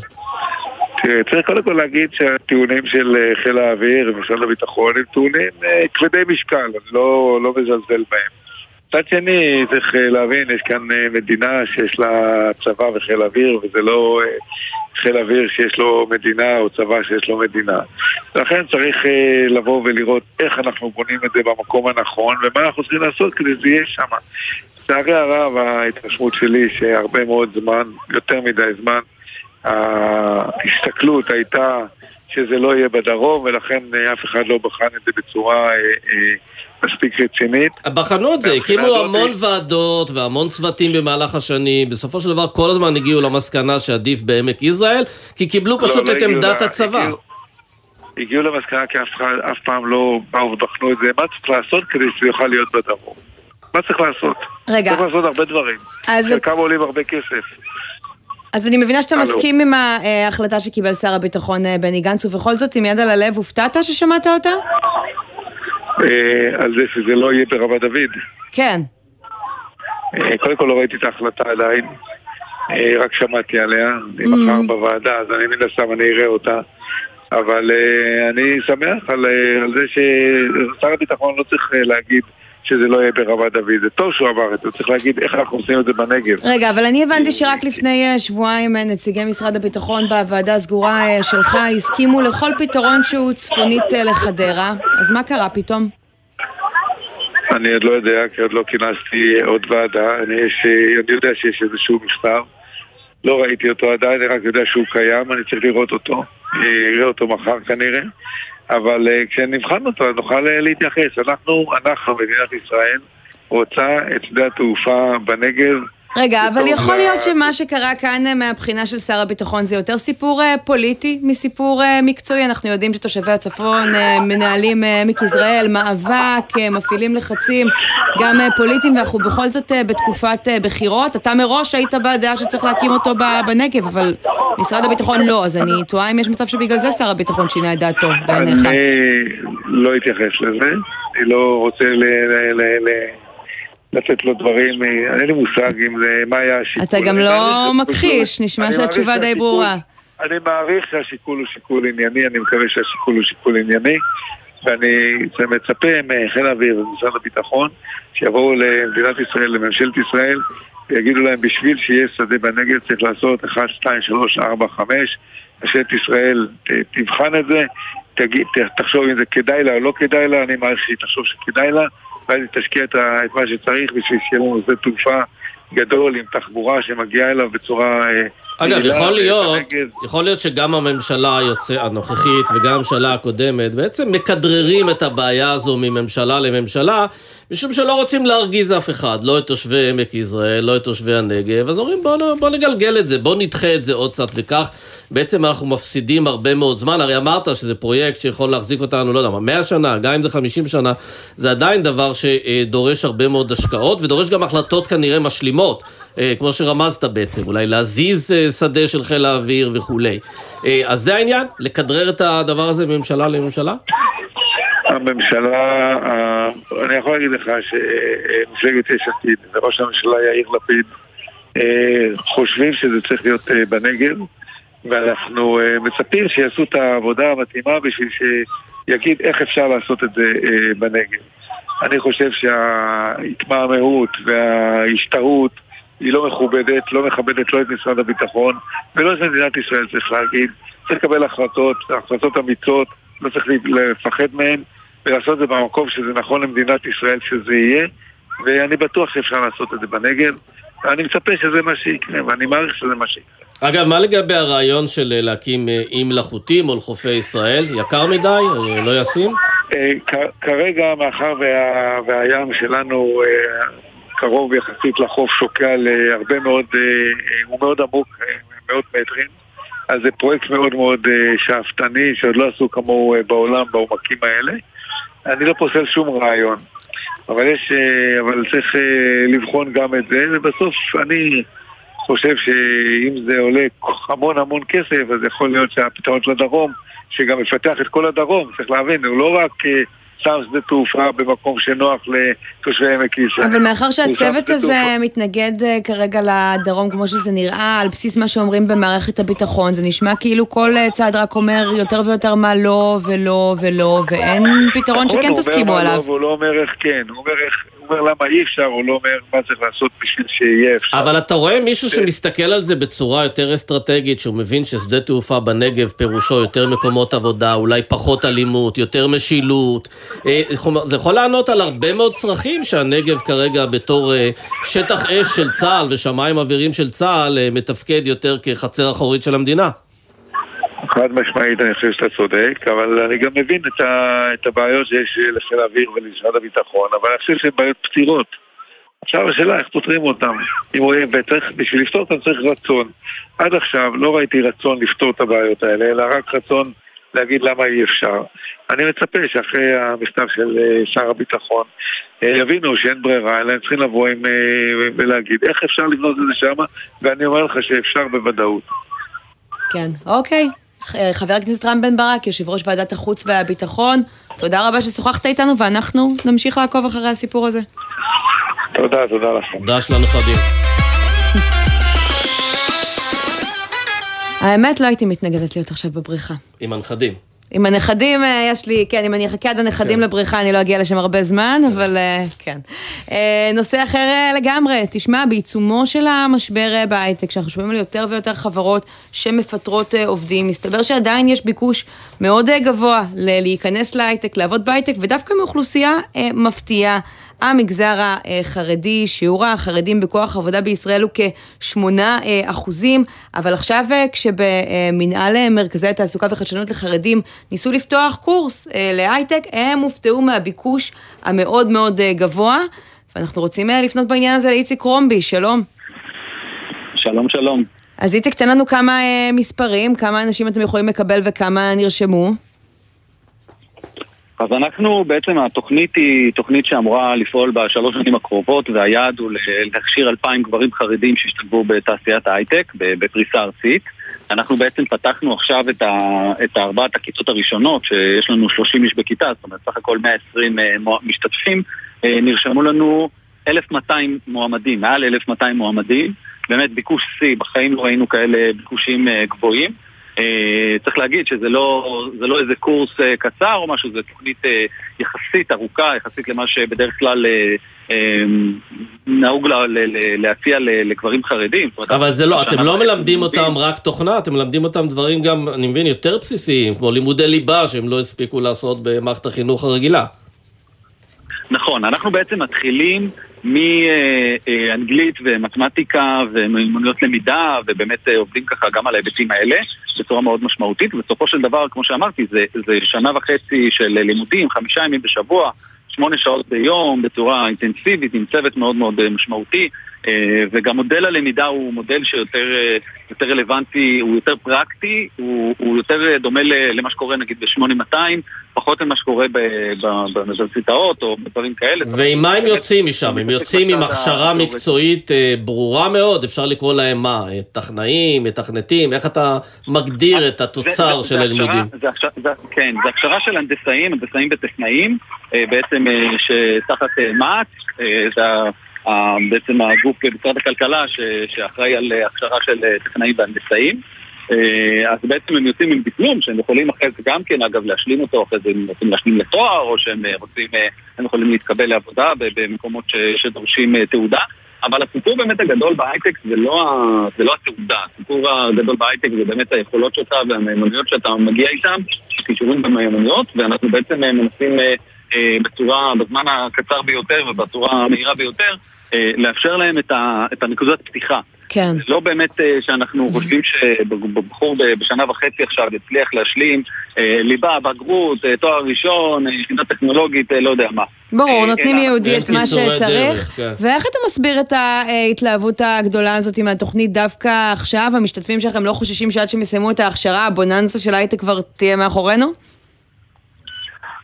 צריך קודם כל להגיד שהטיעונים של אה, חיל האוויר ומשרד הביטחון הם טיעונים כבדי משקל, אני לא, לא מזלזל בהם. מצד שני, צריך אה, להבין, יש כאן אה, מדינה שיש לה צבא וחיל אוויר, וזה לא אה, חיל אוויר שיש לו מדינה או צבא שיש לו מדינה. לכן צריך לבוא ולראות איך אנחנו בונים את זה במקום הנכון, ומה אנחנו צריכים לעשות כדי שזה יהיה שם. לצערי הרב, ההתרשמות שלי שהרבה מאוד זמן, יותר מדי זמן, ההסתכלות הייתה שזה לא יהיה בדרום, ולכן אף אחד לא בחן את זה בצורה אה, אה, מספיק רצינית. בחנו את זה, הקימו הזאת- המון ועדות והמון צוותים במהלך השנים, בסופו של דבר כל הזמן הגיעו למסקנה שעדיף בעמק יזרעאל, כי קיבלו לא, פשוט לא את הגיעו עמדת ל- הצבא. הגיעו- הגיעו למסקנה כי אף, אף פעם לא באו ובחנו את זה, מה צריך לעשות כדי שזה יוכל להיות בדרום? מה צריך לעשות? רגע. צריך לעשות הרבה דברים. אז- חלקם עולים הרבה כסף. אז אני מבינה שאתה. מסכים עם ההחלטה שקיבל שר הביטחון אה, בני גנץ, ובכל זאת, עם יד על הלב, הופתעת ששמעת אותה? אה, על זה שזה לא יהיה ברמת דוד. כן. אה, קודם כל לא ראיתי את ההחלטה עדיין, אה, רק שמעתי עליה, אני Mm. מחר בוועדה, אז אני מן הסתם אני אראה אותה. אבל אה, אני שמח על, אה, על זה ששר הביטחון לא צריך אה, להגיד שזה לא יהיה ברמת דוד. זה טוב שהוא אמר את זה, צריך להגיד איך אנחנו עושים את זה בנגב. רגע, אבל אני הבנתי שרק לפני אה, שבועיים אה, נציגי משרד הביטחון בוועדה הסגורה אה, שלך הסכימו לכל פתרון שהוא צפונית לחדרה, אז מה קרה פתאום? אני עוד לא יודע, כי עוד לא כינסתי עוד ועדה. אני, יש, אני יודע שיש איזשהו מכתב. לא ראיתי אותו עדיין, אני רק יודע שהוא קיים, אני צריך לראות אותו. אה, אראה אותו מחר כנראה. אבל אה, כשנבחן אותו, אז נוכל אה, להתייחס. אנחנו, אנחנו, מדינת ישראל, רוצה את שדה התעופה בנגב. רגע, אבל יכול להיות שמה שקרה כאן אה, מהבחינה של שר הביטחון זה יותר סיפור אה, פוליטי מסיפור אה, מקצועי. אנחנו יודעים שתושבי הצפון מנהלים עמק יזרעאל מאבק, מפעילים לחצים גם פוליטיים, ואנחנו בכל זאת בתקופת בחירות. אתה מראש היית בדעה שצריך להקים אותו בנגב, אבל משרד הביטחון לא, אז אני תוהה אם יש מצב שבגלל זה שר הביטחון שינה את דעתו בעיניך. אני לא אתייחס לזה. אני לא רוצה ל... לתת לו דברים, אה, אין לי מושג אם זה, מה היה השיקול. אתה גם לא מכחיש, נשמע שהתשובה די ברורה. אני מעריך שהשיקול הוא שיקול ענייני, אני מקווה שהשיקול הוא שיקול ענייני, ואני מצפה מחיל האוויר ומשרד הביטחון שיבואו למדינת ישראל, לממשלת ישראל, ויגידו להם בשביל שיהיה שדה בנגב צריך לעשות 1, 2, 3, 4, 5, ממשלת ישראל תבחן את זה, תגיד, תחשוב אם זה כדאי לה או לא כדאי לה, אני מעריך שהיא תחשוב שכדאי לה, היא תשקיע את מה שצריך בשביל שיהיה לנו שדה תעופה גדול עם תחבורה שמגיעה אליו בצורה אה, אגב, יכול להיות, יכול להיות שגם הממשלה היוצא, הנוכחית וגם הממשלה הקודמת בעצם מכדררים את הבעיה הזו מממשלה לממשלה, משום שלא רוצים להרגיז אף אחד, לא את תושבי עמק יזרעאל, לא את תושבי הנגב, אז אומרים בואו בוא נגלגל את זה, בואו נדחה את זה עוד קצת וכך. בעצם אנחנו מפסידים הרבה מאוד זמן, הרי אמרת שזה פרויקט שיכול להחזיק אותנו, לא יודע מה, 100 שנה, גם אם זה 50 שנה, זה עדיין דבר שדורש הרבה מאוד השקעות, ודורש גם החלטות כנראה משלימות, כמו שרמזת בעצם, אולי להזיז אה, שדה של חיל האוויר וכולי. אה, אז זה העניין? לכדרר את הדבר הזה מממשלה לממשלה? הממשלה, אני יכול להגיד לך שמפלגת יש עתיד וראש הממשלה יאיר לפיד חושבים שזה צריך להיות בנגב ואנחנו מצפים שיעשו את העבודה המתאימה בשביל שיגיד איך אפשר לעשות את זה בנגב. אני חושב שההתמהמהות וההשתהות היא לא מכובדת, לא מכבדת לא את משרד הביטחון ולא את מדינת ישראל, צריך להגיד. צריך לקבל החלטות, החלטות אמיצות, לא צריך לפחד מהן ולעשות את זה במקום שזה נכון למדינת ישראל שזה יהיה ואני בטוח שאפשר לעשות את זה בנגב ואני מצפה שזה מה שיקרה ואני מעריך שזה מה שיקרה. אגב, מה לגבי הרעיון של אה, להקים אה, אי מלאכותי מול חופי ישראל? יקר מדי? אה, לא ישים? כרגע, מאחר והים שלנו קרוב יחסית לחוף, שוקע להרבה מאוד, הוא מאוד עמוק, מאות מטרים, אז זה פרויקט מאוד מאוד שאפתני, שעוד לא עשו כמוהו בעולם בעומקים האלה. אני לא פוסל שום רעיון, אבל יש, אבל צריך לבחון גם את זה, ובסוף אני... חושב שאם זה עולה המון המון כסף, אז יכול להיות שהפתרון של הדרום, שגם מפתח את כל הדרום, צריך להבין, הוא לא רק אה, שם שדה תעופה במקום שנוח לתושבי עמק ישראל. אבל מאחר שהצוות הזה. מתנגד אה, כרגע לדרום כמו שזה נראה, על בסיס מה שאומרים במערכת הביטחון, זה נשמע כאילו כל אה, צעד רק אומר יותר ויותר מה לא ולא ולא, ואין פתרון נכון, שכן תסכימו עליו. הוא לא לא אומר איך כן, הוא אומר איך... אומר למה אי אפשר, הוא לא אומר מה צריך לעשות בשביל שיהיה אפשר. אבל אתה רואה מישהו שמסתכל על זה בצורה יותר אסטרטגית, שהוא מבין ששדה תעופה בנגב פירושו יותר מקומות עבודה, אולי פחות אלימות, יותר משילות. אה, זה יכול לענות על הרבה מאוד צרכים שהנגב כרגע בתור אה, שטח אש של צה"ל ושמיים אווירים של צה"ל אה, מתפקד יותר כחצר אחורית של המדינה. חד משמעית אני חושב שאתה צודק, אבל אני גם מבין את, ה, את הבעיות שיש לחיל האוויר ולמשרד הביטחון, אבל אני חושב שהן בעיות פתירות. עכשיו השאלה איך פותרים אותן. אם רואים, וצריך, בשביל לפתור אותן צריך רצון. עד עכשיו לא ראיתי רצון לפתור את הבעיות האלה, אלא רק רצון להגיד למה אי אפשר. אני מצפה שאחרי המכתב של אה, שר הביטחון אה, יבינו שאין ברירה, אלא הם צריכים לבוא עם, אה, ולהגיד איך אפשר לבנות את זה שמה, ואני אומר לך שאפשר בוודאות. כן, אוקיי. אה, חבר הכנסת רם בן ברק, יושב ראש ועדת החוץ והביטחון, תודה רבה ששוחחת איתנו ואנחנו נמשיך לעקוב אחרי הסיפור הזה. תודה, תודה לכם. דש לנכדים. האמת, לא הייתי מתנגדת להיות עכשיו בבריכה. עם הנכדים. עם הנכדים אה, יש לי, כן, אם אני אחכה עד הנכדים כן. לבריכה, אני לא אגיע לשם הרבה זמן, כן. אבל אה, כן. אה, נושא אחר לגמרי, תשמע, בעיצומו של המשבר בהייטק, שאנחנו שומעים על יותר ויותר חברות שמפטרות עובדים, מסתבר שעדיין יש ביקוש מאוד גבוה להיכנס להייטק, לעבוד בהייטק, ודווקא מאוכלוסייה מפתיעה. המגזר החרדי, שיעור החרדים בכוח עבודה בישראל הוא כ-8 אחוזים, אבל עכשיו כשבמנהל מרכזי התעסוקה וחדשנות לחרדים ניסו לפתוח קורס להייטק, הם הופתעו מהביקוש המאוד מאוד גבוה, ואנחנו רוצים לפנות בעניין הזה לאיציק רומבי, שלום. שלום, שלום. אז איציק, תן לנו כמה מספרים, כמה אנשים אתם יכולים לקבל וכמה נרשמו. אז אנחנו, בעצם התוכנית היא תוכנית שאמורה לפעול בשלוש שנים הקרובות והיעד הוא להכשיר אלפיים גברים חרדים שישתלבו בתעשיית ההייטק בפריסה ארצית. אנחנו בעצם פתחנו עכשיו את, ה, את ארבעת הכיתות הראשונות, שיש לנו 30 איש בכיתה, זאת אומרת סך הכל 120 אה, משתתפים, אה, נרשמו לנו 1,200 מועמדים, מעל 1,200 מועמדים, באמת ביקוש שיא, בחיים לא ראינו כאלה ביקושים אה, גבוהים. אה, צריך להגיד שזה לא, לא איזה קורס אה, קצר או משהו, זו תוכנית אה, יחסית ארוכה, יחסית למה שבדרך כלל נהוג להציע לגברים חרדים. אבל זה לא, אתם לא מלמדים אותם רק תוכנה, אתם מלמדים אותם דברים גם, אני מבין, יותר בסיסיים, כמו לימודי ליבה שהם לא הספיקו לעשות במערכת החינוך הרגילה. נכון, אנחנו בעצם מתחילים מאנגלית ומתמטיקה ומיומנויות למידה, ובאמת עובדים ככה גם על ההיבטים האלה בצורה מאוד משמעותית. ובסופו של דבר, כמו שאמרתי, זה, זה שנה וחצי של לימודים, חמישה ימים בשבוע, שמונה שעות ביום, בצורה אינטנסיבית, עם צוות מאוד מאוד משמעותי. אה, וגם מודל הלמידה הוא מודל שיותר יותר רלוונטי, הוא יותר פרקטי, הוא, הוא יותר דומה למה שקורה נגיד ב-8200, פחות ממה שקורה באוניברסיטאות או בדברים כאלה. ועם מה הם יוצאים משם? הם יוצאים עם הכשרה מקצועית אה, ברורה מאוד, אפשר לקרוא להם מה? טכנאים, מתכנתים? איך אתה מגדיר את התוצר של הלימודים? כן, זה הכשרה של הנדסאים, הנדסאים וטכנאים, אה, בעצם שתחת מע"צ, זה בעצם הגוף במשרד הכלכלה ש, שאחראי על הכשרה של אה, טכנאים והנדסאים. אה, אז בעצם הם יוצאים עם דיפלום שהם יכולים אחרי זה גם כן, אגב, להשלים אותו, אחרי זה הם רוצים להשלים לתואר, או שהם אה, רוצים, הם יכולים להתקבל לעבודה במקומות ש, שדורשים תעודה. אבל הסיפור באמת הגדול בהייטק זה לא, זה לא התעודה, הסיפור הגדול בהייטק זה באמת היכולות שלך והמיומנויות שאתה מגיע איתן, כישורים ומיומנויות, ואנחנו בעצם מנסים בצורה, בזמן הקצר ביותר ובצורה המהירה ביותר, לאפשר להם את, ה, את הנקודת פתיחה. כן. לא באמת אה, שאנחנו חושבים שבחור בשנה וחצי עכשיו יצליח להשלים אה, ליבה, בגרות, תואר ראשון, יחידה טכנולוגית, לא יודע מה. ברור, נותנים יהודי את מה שצריך. כן. ואיך אתה מסביר את ההתלהבות הגדולה הזאת עם התוכנית דווקא עכשיו? המשתתפים שלכם לא חוששים שעד שהם יסיימו את ההכשרה, הבוננזה של הייטק כבר תהיה מאחורינו?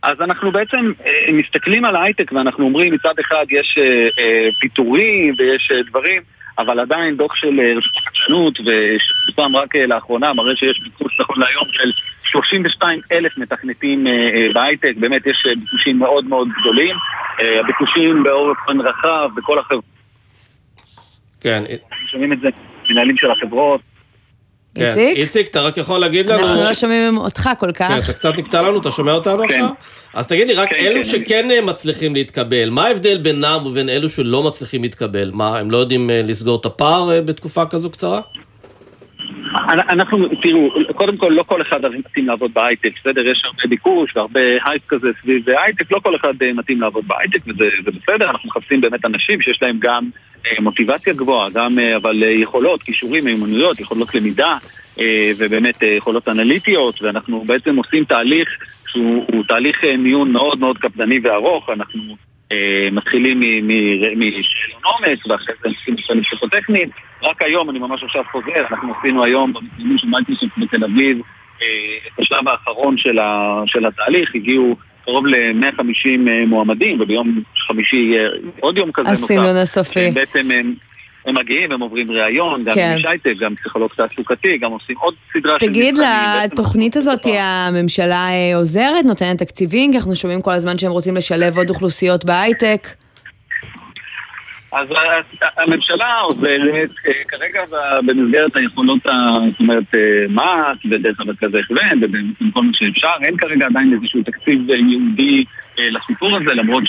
אז אנחנו בעצם אה, מסתכלים על ההייטק ואנחנו אומרים מצד אחד יש אה, אה, פיטורים ויש דברים אבל עדיין דוח של רשות החדשנות ושפורסם רק לאחרונה מראה שיש ביקוש נכון להיום של 32 אלף מתכנתים בהייטק, באמת יש ביקושים מאוד מאוד גדולים, הביקושים באורך זמן רחב בכל החברות. כן. אנחנו שומעים את זה, מנהלים של החברות. כן. איציק? איציק, אתה רק יכול להגיד לנו... אנחנו לא שומעים אותך כל כך. כן, אתה קצת נקטע לנו, אתה שומע אותנו כן. עכשיו? אז תגיד לי, רק כן, אלו כן, שכן אני... מצליחים להתקבל, מה ההבדל בינם ובין אלו שלא מצליחים להתקבל? מה, הם לא יודעים אה, לסגור את הפער אה, בתקופה כזו קצרה? אנחנו, תראו, קודם כל לא כל אחד מתאים לעבוד בהייטק, בסדר? יש הרבה ביקוש והרבה הייפ כזה סביב הייטק, לא כל אחד אה, מתאים לעבוד בהייטק וזה בסדר, אנחנו מחפשים באמת אנשים שיש להם גם מוטיבציה גבוהה, גם אבל יכולות, כישורים, מיומנויות, יכולות למידה ובאמת יכולות אנליטיות, ואנחנו בעצם עושים תהליך שהוא תהליך אה, מיון מאוד מאוד קפדני וארוך, אנחנו אה, מתחילים משאלון עומק ואחרי זה עושים משאלים פסיכוטכניים. רק היום, אני ממש עכשיו חוזר, אנחנו עשינו היום במקומות של מייקרוסופט בתל אביב אה, את השלב האחרון של, ה, של התהליך, הגיעו קרוב ל-150 אה, מועמדים, וביום חמישי יהיה עוד יום כזה נוסף. הסינון הסופי. בעצם הם... הם מגיעים, הם עוברים ראיון, גם כן. עם הייטק, גם פסיכולוג תעסוקתי, גם עושים עוד סדרה של מבחנים. תגיד, לתוכנית הזאת הממשלה אה, עוזרת, נותנת תקציבים, כי אנחנו שומעים כל הזמן שהם רוצים לשלב עוד אוכלוסיות בהייטק. אז הממשלה עוזרת אה, כרגע במסגרת היכולות, זאת אומרת, אה, מה"ט ודרך המרכזי הכוון ובכל מה שאפשר, אין כרגע עדיין איזשהו תקציב ייעודי לסיפור הזה, למרות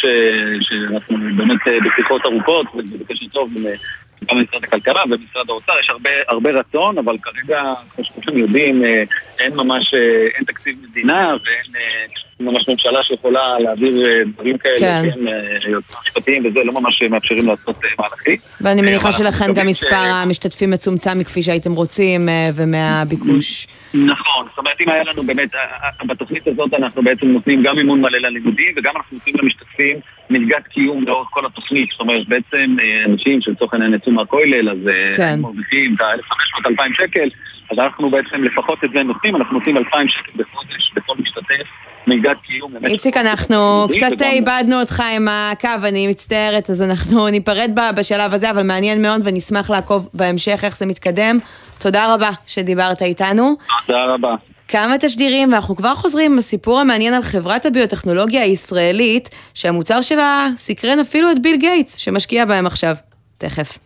שאנחנו באמת בשיחות ארוכות ובקשר טוב גם במשרד הכלכלה ובמשרד האוצר, יש הרבה, הרבה רצון, אבל כרגע, כמו שכולכם יודעים, אה, אין ממש, אה, אין תקציב מדינה ואין אה, ממש ממשלה שיכולה להעביר דברים כאלה, כן, יוצאים משפטיים וזה, לא ממש מאפשרים לעשות מהלכים. ואני מניחה שלכן גם מספר המשתתפים מצומצם מכפי שהייתם רוצים ומהביקוש. נכון, זאת אומרת אם היה לנו באמת, בתוכנית הזאת אנחנו בעצם נותנים גם מימון מלא ללימודים וגם אנחנו נותנים למשתתפים מלגת קיום לאורך כל התוכנית, זאת אומרת בעצם אנשים שלצורך העניין יצאו מהכולל אז כן. הם מרוויחים את ה-1,500-2,000 שקל אז אנחנו בעצם לפחות את זה נותנים, אנחנו נותנים 2,000 שקל בחודש בכל משתתף מלגת קיום. איציק, אנחנו קצת איבדנו אותך עם הקו, אני מצטערת, אז אנחנו ניפרד בשלב הזה, אבל מעניין מאוד ונשמח לעקוב בהמשך איך זה מתקדם. תודה רבה שדיברת איתנו. תודה רבה. כמה תשדירים, ואנחנו כבר חוזרים עם הסיפור המעניין על חברת הביוטכנולוגיה הישראלית, שהמוצר שלה סקרן אפילו את ביל גייטס, שמשקיע בהם עכשיו. תכף.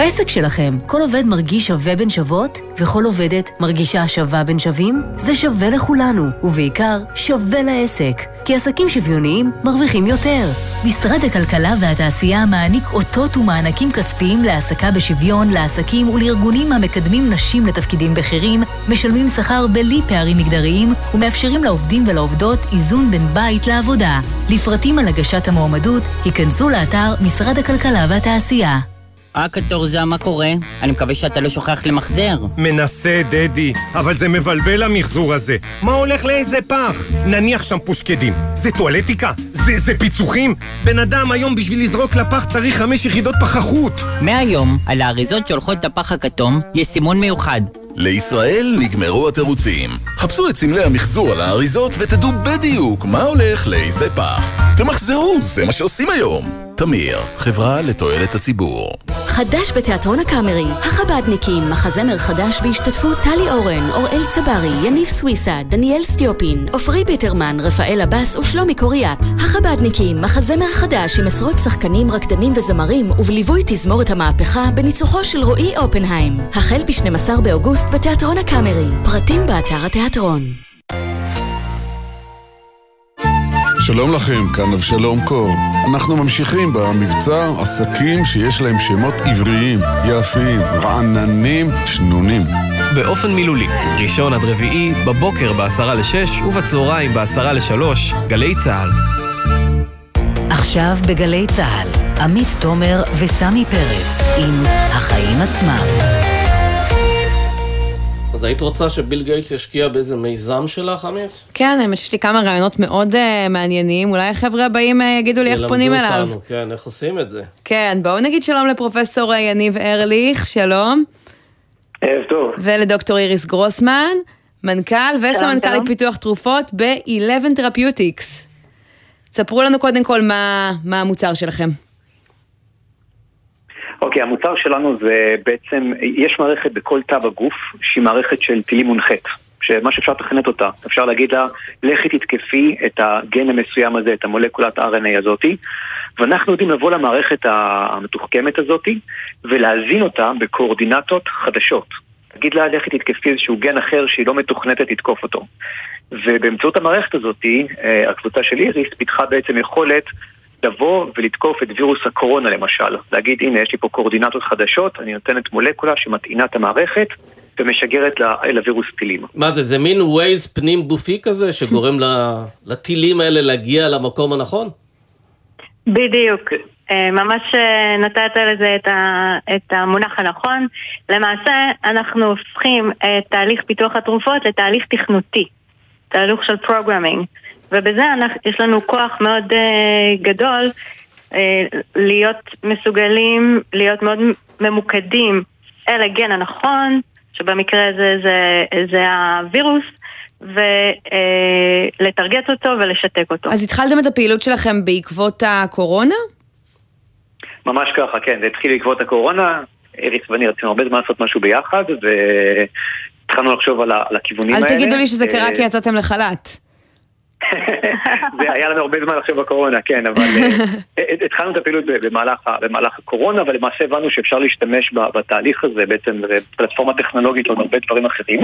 בעסק שלכם, כל עובד מרגיש שווה בין שוות, וכל עובדת מרגישה שווה בין שווים? זה שווה לכולנו, ובעיקר שווה לעסק. כי עסקים שוויוניים מרוויחים יותר. משרד הכלכלה והתעשייה מעניק אותות ומענקים כספיים להעסקה בשוויון לעסקים ולארגונים המקדמים נשים לתפקידים בכירים, משלמים שכר בלי פערים מגדריים, ומאפשרים לעובדים ולעובדות איזון בין בית לעבודה. לפרטים על הגשת המועמדות, היכנסו לאתר משרד הכלכלה והתעשייה. אה, קטורזה, מה קורה? אני מקווה שאתה לא שוכח למחזר. מנסה, דדי, אבל זה מבלבל המחזור הזה. מה הולך לאיזה פח? נניח שם פושקדים. זה טואלטיקה? זה, זה פיצוחים? בן אדם היום בשביל לזרוק לפח צריך חמש יחידות פחחות. מהיום, על האריזות שהולכות לפח הכתום, יש סימון מיוחד. לישראל נגמרו התירוצים. חפשו את סמלי המחזור על האריזות ותדעו בדיוק מה הולך לאיזה פח. תמחזרו, זה מה שעושים היום. תמיר, חברה לתועלת הציבור. חדש בתיאטרון הקאמרי, החבדניקים, מחזמר חדש בהשתתפות טלי אורן, אוראל צברי, יניב סוויסה, דניאל סטיופין, עופרי ביטרמן, רפאל עבאס ושלומי קוריאט. החבדניקים, מחזמר חדש עם עשרות שחקנים, רקדנים וזמרים, ובליווי תזמורת המהפכה בניצוחו של רועי אופנהיים. החל ב-12 באוגוסט בתיאטרון הקאמרי. פרטים באתר התיאטרון. שלום לכם, כאן אבשלום קור. אנחנו ממשיכים במבצע עסקים שיש להם שמות עבריים, יפים, רעננים, שנונים. באופן מילולי, ראשון עד רביעי, בבוקר בעשרה לשש ובצהריים בעשרה לשלוש, גלי צה"ל. עכשיו בגלי צה"ל, עמית תומר וסמי פרץ עם החיים עצמם. אז היית רוצה שביל גייטס ישקיע באיזה מיזם שלך, עמית? כן, יש לי כמה רעיונות מאוד uh, מעניינים, אולי החבר'ה הבאים uh, יגידו לי איך פונים אליו. ילמדו אותנו, כן, איך עושים את זה. כן, בואו נגיד שלום לפרופסור יניב ארליך, שלום. ערב טוב. ולדוקטור איריס גרוסמן, מנכ"ל וסמנכ"ל פיתוח תרופות ב-11 Therapeutics. ספרו לנו קודם כל מה, מה המוצר שלכם. אוקיי, המוצר שלנו זה בעצם, יש מערכת בכל תא בגוף שהיא מערכת של טילים מונחית. שמה שאפשר לתכנת אותה, אפשר להגיד לה, לכי תתקפי את הגן המסוים הזה, את המולקולת RNA הזאתי, ואנחנו יודעים לבוא למערכת המתוחכמת הזאתי ולהזין אותה בקואורדינטות חדשות. תגיד לה, לכי תתקפי איזשהו גן אחר שהיא לא מתוכנתת לתקוף אותו. ובאמצעות המערכת הזאתי, הקבוצה של איריס פיתחה בעצם יכולת לבוא ולתקוף את וירוס הקורונה למשל. להגיד, הנה, יש לי פה קואורדינטות חדשות, אני נותנת מולקולה שמטעינה את המערכת ומשגרת לווירוס טילים. מה זה, זה מין ווייז פנים גופי כזה שגורם לטילים האלה להגיע למקום הנכון? בדיוק. ממש נתת לזה את, ה, את המונח הנכון. למעשה, אנחנו הופכים את תהליך פיתוח התרופות לתהליך תכנותי, תהליך של programming. ובזה אנחנו, יש לנו כוח מאוד uh, גדול uh, להיות מסוגלים, להיות מאוד ממוקדים אל הגן הנכון, שבמקרה הזה זה, זה הווירוס, ולטרגט uh, אותו ולשתק אותו. אז התחלתם את הפעילות שלכם בעקבות הקורונה? ממש ככה, כן, זה התחיל בעקבות הקורונה. אריס ואני רצינו הרבה זמן לעשות משהו ביחד, והתחלנו לחשוב על, על הכיוונים אל האלה. אל תגידו לי שזה קרה כי יצאתם לחל"ת. זה היה לנו הרבה זמן עכשיו בקורונה, כן, אבל (laughs) התחלנו את הפעילות במהלך, במהלך הקורונה, אבל למעשה הבנו שאפשר להשתמש בתהליך הזה, בעצם פלטפורמה טכנולוגית לעוד הרבה דברים אחרים.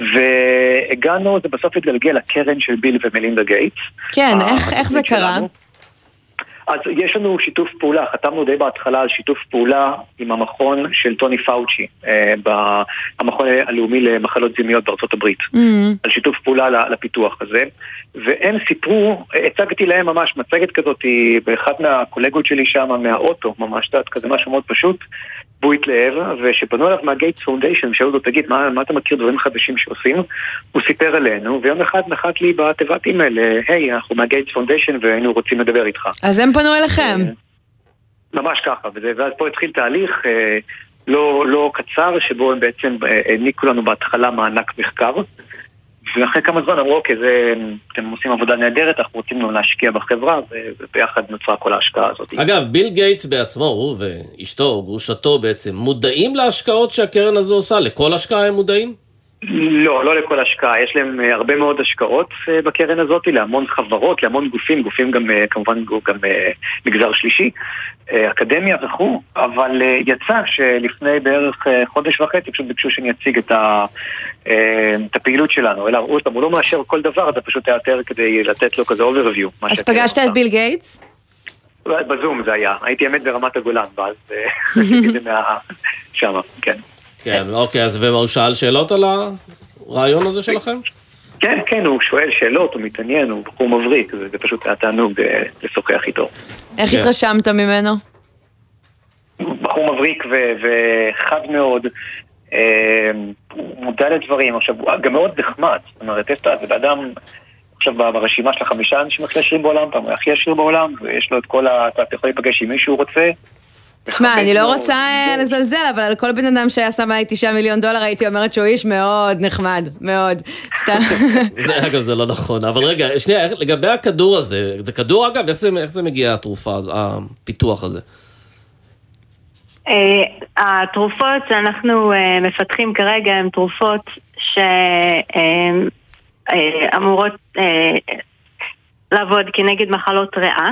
והגענו, זה בסוף התגלגל לקרן של ביל ומלינדה גייטס. כן, איך, איך זה קרה? אז יש לנו שיתוף פעולה, חתמנו די בהתחלה על שיתוף פעולה עם המכון של טוני פאוצ'י, אה, המכון הלאומי למחלות זימיות בארצות הברית, mm-hmm. על שיתוף פעולה לפיתוח הזה, והם סיפרו, הצגתי להם ממש מצגת כזאת באחד מהקולגות שלי שם, מהאוטו, ממש, את כזה משהו מאוד פשוט, והוא התלהב, וכשפנו אליו מה Gates Foundation, שאלו אותו, תגיד, מה, מה אתה מכיר דברים חדשים שעושים? הוא סיפר עלינו, ויום אחד נחת לי בתיבת אימייל, היי, אנחנו מה Gates Foundation והיינו רוצים לדבר איתך. אז הם פנו אליכם. ממש ככה, ואז פה התחיל תהליך לא, לא קצר, שבו הם בעצם העניקו לנו בהתחלה מענק מחקר. ואחרי כמה זמן אמרו, אוקיי, זה, אתם עושים עבודה נהדרת, אנחנו רוצים גם להשקיע בחברה, וביחד נוצרה כל ההשקעה הזאת. אגב, ביל גייטס בעצמו, הוא ואשתו, גרושתו בעצם, מודעים להשקעות שהקרן הזו עושה? לכל השקעה הם מודעים? לא, לא לכל השקעה. יש להם אה, הרבה מאוד השקעות אה, בקרן הזאת, להמון חברות, להמון גופים, גופים גם אה, כמובן גם מגזר שלישי, אקדמיה וכו', אבל יצא שלפני בערך חודש וחצי פשוט ביקשו שאני אציג את, ה, את הפעילות שלנו. אלא עוד פעם, הוא לא מאשר כל דבר, זה פשוט יותר כדי לתת לו כזה overview. אז פגשת. את ביל גייטס? בזום זה היה, הייתי אמת ברמת הגולן, ואז עשיתי את זה מה... שמה, כן. כן, אוקיי, אז והוא שאל שאלות על הרעיון הזה שלכם? כן, כן, הוא שואל שאלות, הוא מתעניין, הוא בחור מבריק, זה, זה פשוט היה תענוג אה, לשוחח איתו. איך כן. התרשמת ממנו? בחור מבריק ו- וחד מאוד, אה, הוא מודע לדברים, עכשיו, הוא גם מאוד נחמד, זאת אומרת, יש את- זה בן אדם, עכשיו ברשימה של החמישה אנשים הכי עשירים בעולם, פעם הוא הכי עשיר בעולם, ויש לו את כל ה... אתה יכול להיפגש עם מי שהוא רוצה. תשמע, אני לא. רוצה אה, לזלזל, אבל על כל בן אדם שהיה שם עליי תשעה מיליון דולר, הייתי אומרת שהוא איש מאוד נחמד, מאוד. סתם. (laughs) זה, אגב, זה לא נכון. אבל רגע, שנייה, לגבי הכדור הזה, זה כדור אגב, איך זה, מגיע התרופה, הפיתוח הזה? אה, התרופות שאנחנו אה, מפתחים כרגע הן תרופות שאמורות לעבוד כנגד מחלות ריאה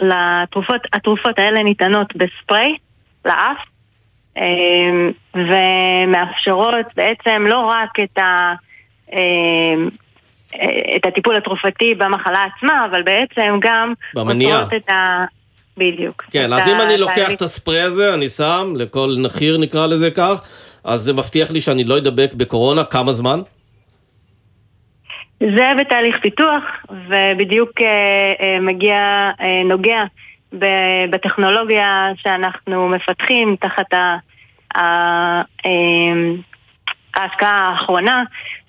והתרופות האלה ניתנות בספרי לאף אה, ומאפשרות בעצם לא רק את ה... אה, את הטיפול התרופתי במחלה עצמה, אבל בעצם גם במניעה. את ה... בדיוק. כן, אז אם אני לוקח. את הספרי הזה, אני שם, לכל נחיר נקרא לזה כך, אז זה מבטיח לי שאני לא אדבק בקורונה, כמה זמן? זה בתהליך פיתוח, ובדיוק אה, אה, מגיע, אה, נוגע בטכנולוגיה שאנחנו מפתחים תחת ההשקעה האחרונה,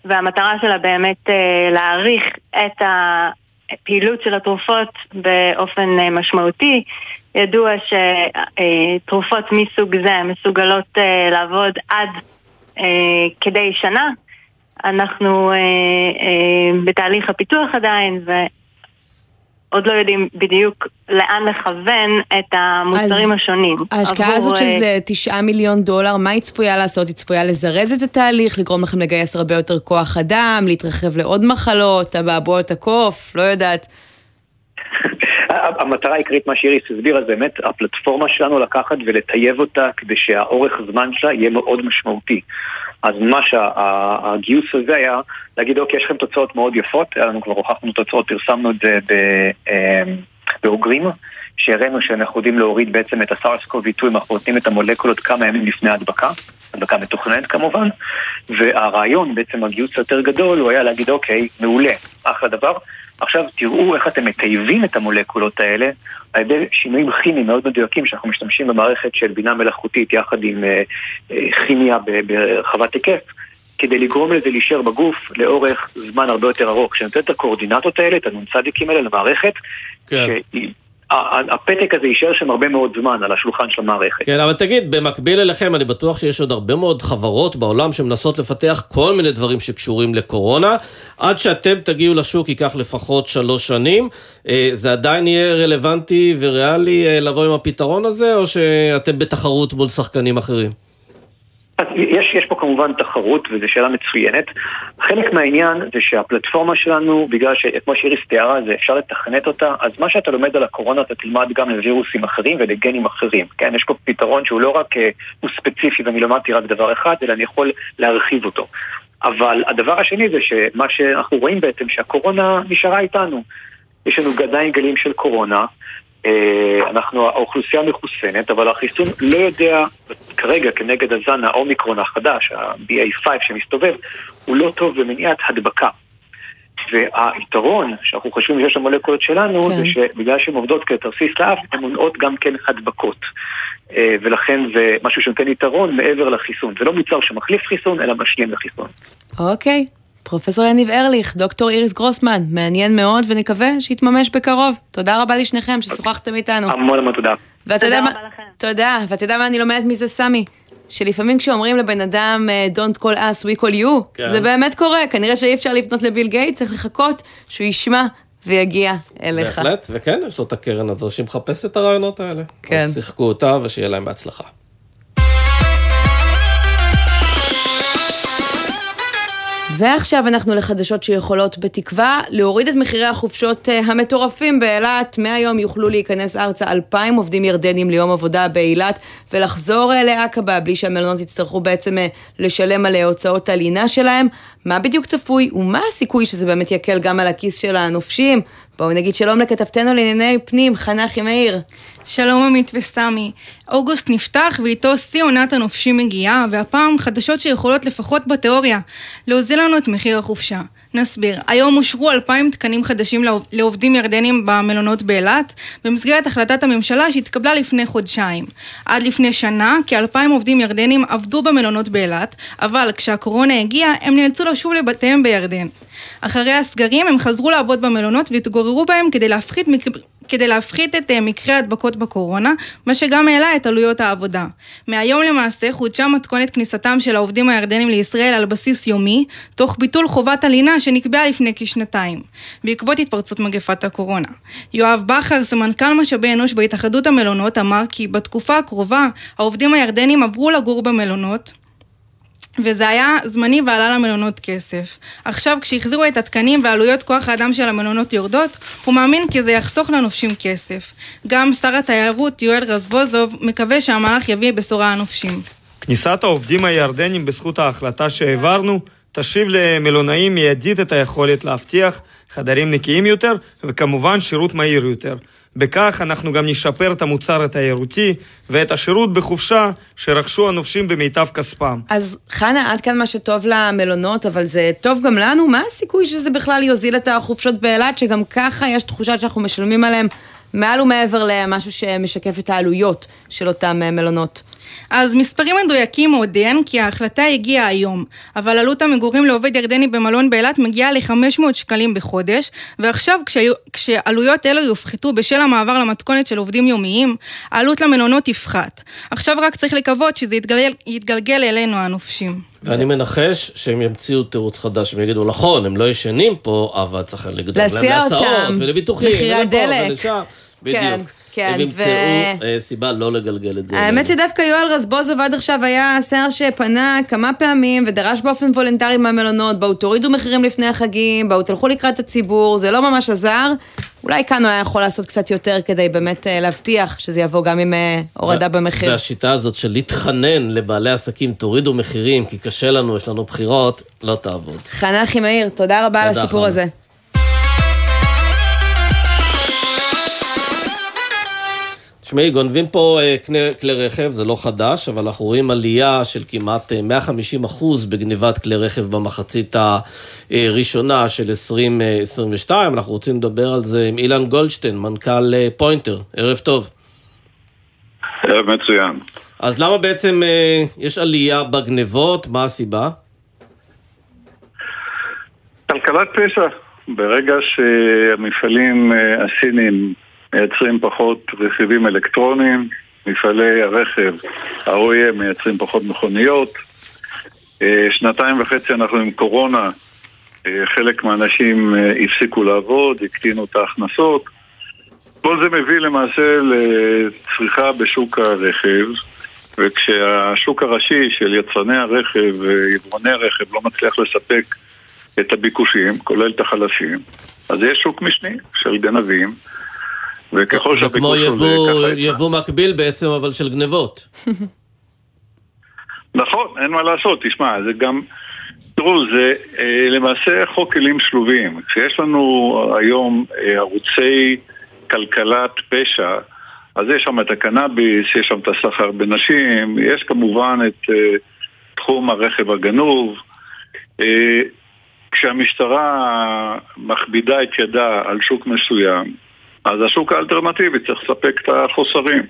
והמטרה שלה באמת להעריך את הפעילות של התרופות באופן משמעותי. ידוע שתרופות מסוג זה מסוגלות לעבוד עד כדי שנה. אנחנו אה, אה, בתהליך הפיתוח עדיין, ועוד לא יודעים בדיוק לאן לכוון את המוצרים אז השונים. ההשקעה עבור, הזאת אה, שזה תשעה מיליון דולר, מה היא צפויה לעשות? היא צפויה לזרז את התהליך, לגרום לכם לגייס הרבה יותר כוח אדם, להתרחב לעוד מחלות, אבעבועות הקוף, לא יודעת. (laughs) המטרה העיקרית, מה שאיריס הסבירה, זה באמת הפלטפורמה שלנו לקחת ולטייב אותה כדי שהאורך זמן שלה יהיה מאוד משמעותי. אז מה שהגיוס הזה היה להגיד, אוקיי, יש לכם תוצאות מאוד יפות, היה לנו כבר הוכחנו תוצאות, פרסמנו את זה אמ, באוגרים, שהראינו שאנחנו יודעים להוריד בעצם את הסארס קובי 2 אם אנחנו נותנים את המולקולות כמה ימים לפני ההדבקה, הדבקה מתוכננת כמובן, והרעיון, בעצם הגיוס היותר גדול, הוא היה להגיד, אוקיי, מעולה, אחלה דבר, עכשיו תראו איך אתם מטייבים את המולקולות האלה על ידי שינויים כימיים מאוד מדויקים שאנחנו משתמשים במערכת של בינה מלאכותית יחד עם אה, אה, כימיה ברחבת היקף כדי לגרום לזה להישאר בגוף לאורך זמן הרבה יותר ארוך. כשנותן את הקואורדינטות האלה, את הנ"צים האלה למערכת, כן. שהיא- הפתק הזה יישאר שם הרבה מאוד זמן על השולחן של המערכת. כן, אבל תגיד, במקביל אליכם, אני בטוח שיש עוד הרבה מאוד חברות בעולם שמנסות לפתח כל מיני דברים שקשורים לקורונה. עד שאתם תגיעו לשוק ייקח לפחות שלוש שנים. אה, זה עדיין יהיה רלוונטי וריאלי אה, לבוא עם הפתרון הזה, או שאתם בתחרות מול שחקנים אחרים? אז יש, יש פה כמובן תחרות, וזו שאלה מצוינת. חלק מהעניין זה שהפלטפורמה שלנו, בגלל שכמו שאיריס תיארה, זה אפשר לתכנת אותה, אז מה שאתה לומד על הקורונה אתה תלמד גם לווירוסים אחרים ולגנים אחרים. כן, יש פה פתרון שהוא לא רק, אה, הוא ספציפי ואני למדתי רק דבר אחד, אלא אני יכול להרחיב אותו. אבל הדבר השני זה שמה שאנחנו רואים בעצם, שהקורונה נשארה איתנו. יש לנו עדיין גלים של קורונה, אנחנו, האוכלוסייה מחוסנת, אבל החיסון לא יודע כרגע כנגד הזן האומיקרון החדש, ה-BA5 שמסתובב, הוא לא טוב במניעת הדבקה. והיתרון שאנחנו חושבים שיש למולקולות שלנו, כן. זה שבגלל שהן עובדות כתרסיס לאף, הן מונעות גם כן הדבקות. אה, ולכן זה משהו שנותן יתרון מעבר לחיסון. זה לא מוצר שמחליף חיסון, אלא משלים לחיסון. אוקיי. פרופסור יניב ארליך, דוקטור איריס גרוסמן, מעניין מאוד ונקווה שיתממש בקרוב. תודה רבה לשניכם ששוחחתם איתנו. המון המון תודה. ואתה יודע מה... תודה, ואתה יודע מה אני לומדת מזה, סמי? שלפעמים כשאומרים לבן אדם אה, Don't call us, we call you, כן. זה באמת קורה, כנראה שאי אפשר לפנות לביל גייט, צריך לחכות שהוא ישמע ויגיע אליך. בהחלט, וכן, יש לו את הקרן הזו שמחפשת את הרעיונות האלה. כן. אז שיחקו אותה ושיהיה להם בהצלחה. ועכשיו אנחנו לחדשות שיכולות בתקווה להוריד את מחירי החופשות אה, המטורפים באילת. מהיום יוכלו להיכנס ארצה אלפיים עובדים ירדנים ליום עבודה באילת ולחזור אה, לעקבה בלי שהמלונות יצטרכו בעצם אה, לשלם על הוצאות הלינה שלהם. מה בדיוק צפוי ומה הסיכוי שזה באמת יקל גם על הכיס של הנופשים? בואו נגיד שלום לכתבתנו לענייני פנים, חנה אחימאיר. שלום עמית וסמי. אוגוסט נפתח ואיתו שיא עונת הנופשים מגיעה, והפעם חדשות שיכולות לפחות בתיאוריה להוזיל לנו את מחיר החופשה. נסביר, היום אושרו 2,000 תקנים חדשים לעובדים ירדנים במלונות באילת, במסגרת החלטת הממשלה שהתקבלה לפני חודשיים. עד לפני שנה, כ-2,000 עובדים ירדנים עבדו במלונות באילת, אבל כשהקורונה הגיעה, הם נאלצו לשוב לבתיהם בירדן. אחרי הסגרים הם חזרו לעבוד במלונות והתגוררו בהם כדי להפחית כדי להפחית את אה, מקרי ההדבקות בקורונה, מה שגם העלה את עלויות העבודה. מהיום למעשה חודשה מתכונת כניסתם של העובדים הירדנים לישראל על בסיס יומי, תוך ביטול חובת הלינה שנקבעה לפני כשנתיים, בעקבות התפרצות מגפת הקורונה. יואב בכר, סמנכ"ל משאבי אנוש בהתאחדות המלונות, אמר כי בתקופה הקרובה העובדים הירדנים עברו לגור במלונות וזה היה זמני ועלה למלונות כסף. עכשיו כשהחזירו את התקנים ועלויות כוח האדם של המלונות יורדות, הוא מאמין כי זה יחסוך לנופשים כסף. גם שר התיירות יואל רזבוזוב מקווה שהמהלך יביא בשורה הנופשים. כניסת העובדים הירדנים בזכות ההחלטה שהעברנו תשיב למלונאים מיידית את היכולת להבטיח חדרים נקיים יותר וכמובן שירות מהיר יותר. בכך אנחנו גם נשפר את המוצר התיירותי ואת השירות בחופשה שרכשו הנופשים במיטב כספם. אז חנה, עד כאן מה שטוב למלונות, אבל זה טוב גם לנו? מה הסיכוי שזה בכלל יוזיל את החופשות באילת, שגם ככה יש תחושה שאנחנו משלמים עליהם מעל ומעבר למשהו שמשקף את העלויות של אותם מלונות? אז מספרים מדויקים עוד אין, כי ההחלטה הגיעה היום, אבל עלות המגורים לעובד ירדני במלון באילת מגיעה ל-500 שקלים בחודש, ועכשיו כשהיו, כשעלויות אלו יופחתו בשל המעבר למתכונת של עובדים יומיים, העלות למלונות תפחת. עכשיו רק צריך לקוות שזה יתגלגל, יתגלגל אלינו הנופשים. ואני מנחש שהם ימציאו תירוץ חדש, הם יגידו, נכון, הם לא ישנים פה, אבל צריך לגדול להם להסעות ולביטוחים, מחירי הדלק. ולשם. בדיוק. כן. כן, הם ימצאו ו... אה, סיבה לא לגלגל את זה. האמת שדווקא יואל רזבוזוב עד עכשיו היה השר שפנה כמה פעמים ודרש באופן וולנטרי מהמלונות, בואו תורידו מחירים לפני החגים, בואו תלכו לקראת הציבור, זה לא ממש עזר. אולי כאן הוא היה יכול לעשות קצת יותר כדי באמת אה, להבטיח שזה יבוא גם עם אה, הורדה במחיר. והשיטה הזאת של להתחנן לבעלי עסקים, תורידו מחירים, כי קשה לנו, יש לנו בחירות, לא תעבוד. חנה אחימאיר, תודה רבה על הסיפור. הזה. תשמעי, גונבים פה אה, כלי, כלי רכב, זה לא חדש, אבל אנחנו רואים עלייה של כמעט 150 אה, אחוז בגניבת כלי רכב במחצית הראשונה של 2022. אנחנו רוצים לדבר על זה עם אילן גולדשטיין, מנכ"ל אה, פוינטר. ערב טוב. ערב מצוין. אז למה בעצם יש עלייה בגנבות? מה הסיבה? כלכלת פשע. ברגע שהמפעלים הסינים מייצרים פחות רכיבים אלקטרוניים, מפעלי הרכב, ה-OEM מייצרים פחות מכוניות. אה, שנתיים וחצי אנחנו עם קורונה, אה, חלק מהאנשים אה, הפסיקו לעבוד, הקטינו את ההכנסות. כל זה מביא למעשה לצריכה בשוק הרכב, וכשהשוק הראשי של יצרני הרכב ויבואני הרכב לא מצליח לספק את הביקושים, כולל את החלשים, אז יש שוק משני של גנבים. וככל שהביקוש עולה, ככה... כמו יבוא מקביל בעצם, אבל של גנבות. נכון, אין מה לעשות, תשמע, זה גם... תראו, זה אה, למעשה חוק כלים שלובים. כשיש לנו היום אה, ערוצי כלכלת פשע, אז יש שם את הקנאביס, יש שם את הסחר בנשים, יש כמובן את אה, תחום הרכב הגנוב. אה, כשהמשטרה מכבידה את ידה על שוק מסוים, אז השוק האלטרנטיבי צריך לספק את החוסרים.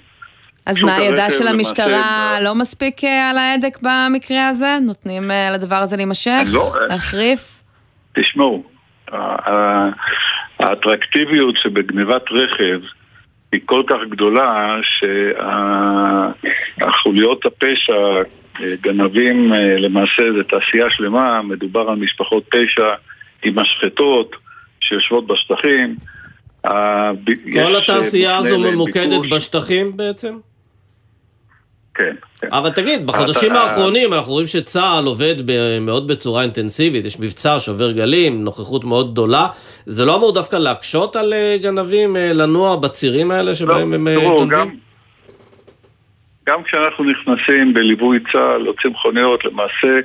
אז מה, הידה של המשטרה לא מספיק אה, על ההדק במקרה הזה? נותנים אה, לדבר הזה להימשך? לא. אה, להחריף? תשמעו, האטרקטיביות שבגניבת רכב היא כל כך גדולה שהחוליות הפשע, גנבים למעשה זה תעשייה שלמה, מדובר על משפחות פשע עם משחטות שיושבות בשטחים. כל התעשייה הזו ממוקדת בשטחים בעצם? כן, אבל תגיד, בחודשים אתה- האחרונים אנחנו רואים שצה"ל עובד ב- מאוד בצורה אינטנסיבית, יש מבצע שובר גלים, נוכחות מאוד גדולה. זה לא אמור דווקא להקשות על אה, גנבים אה, לנוע בצירים האלה שבהם הם אה, תראו, גונבים? גם, גם כשאנחנו נכנסים בליווי צה"ל, יוצאים מכוניות, למעשה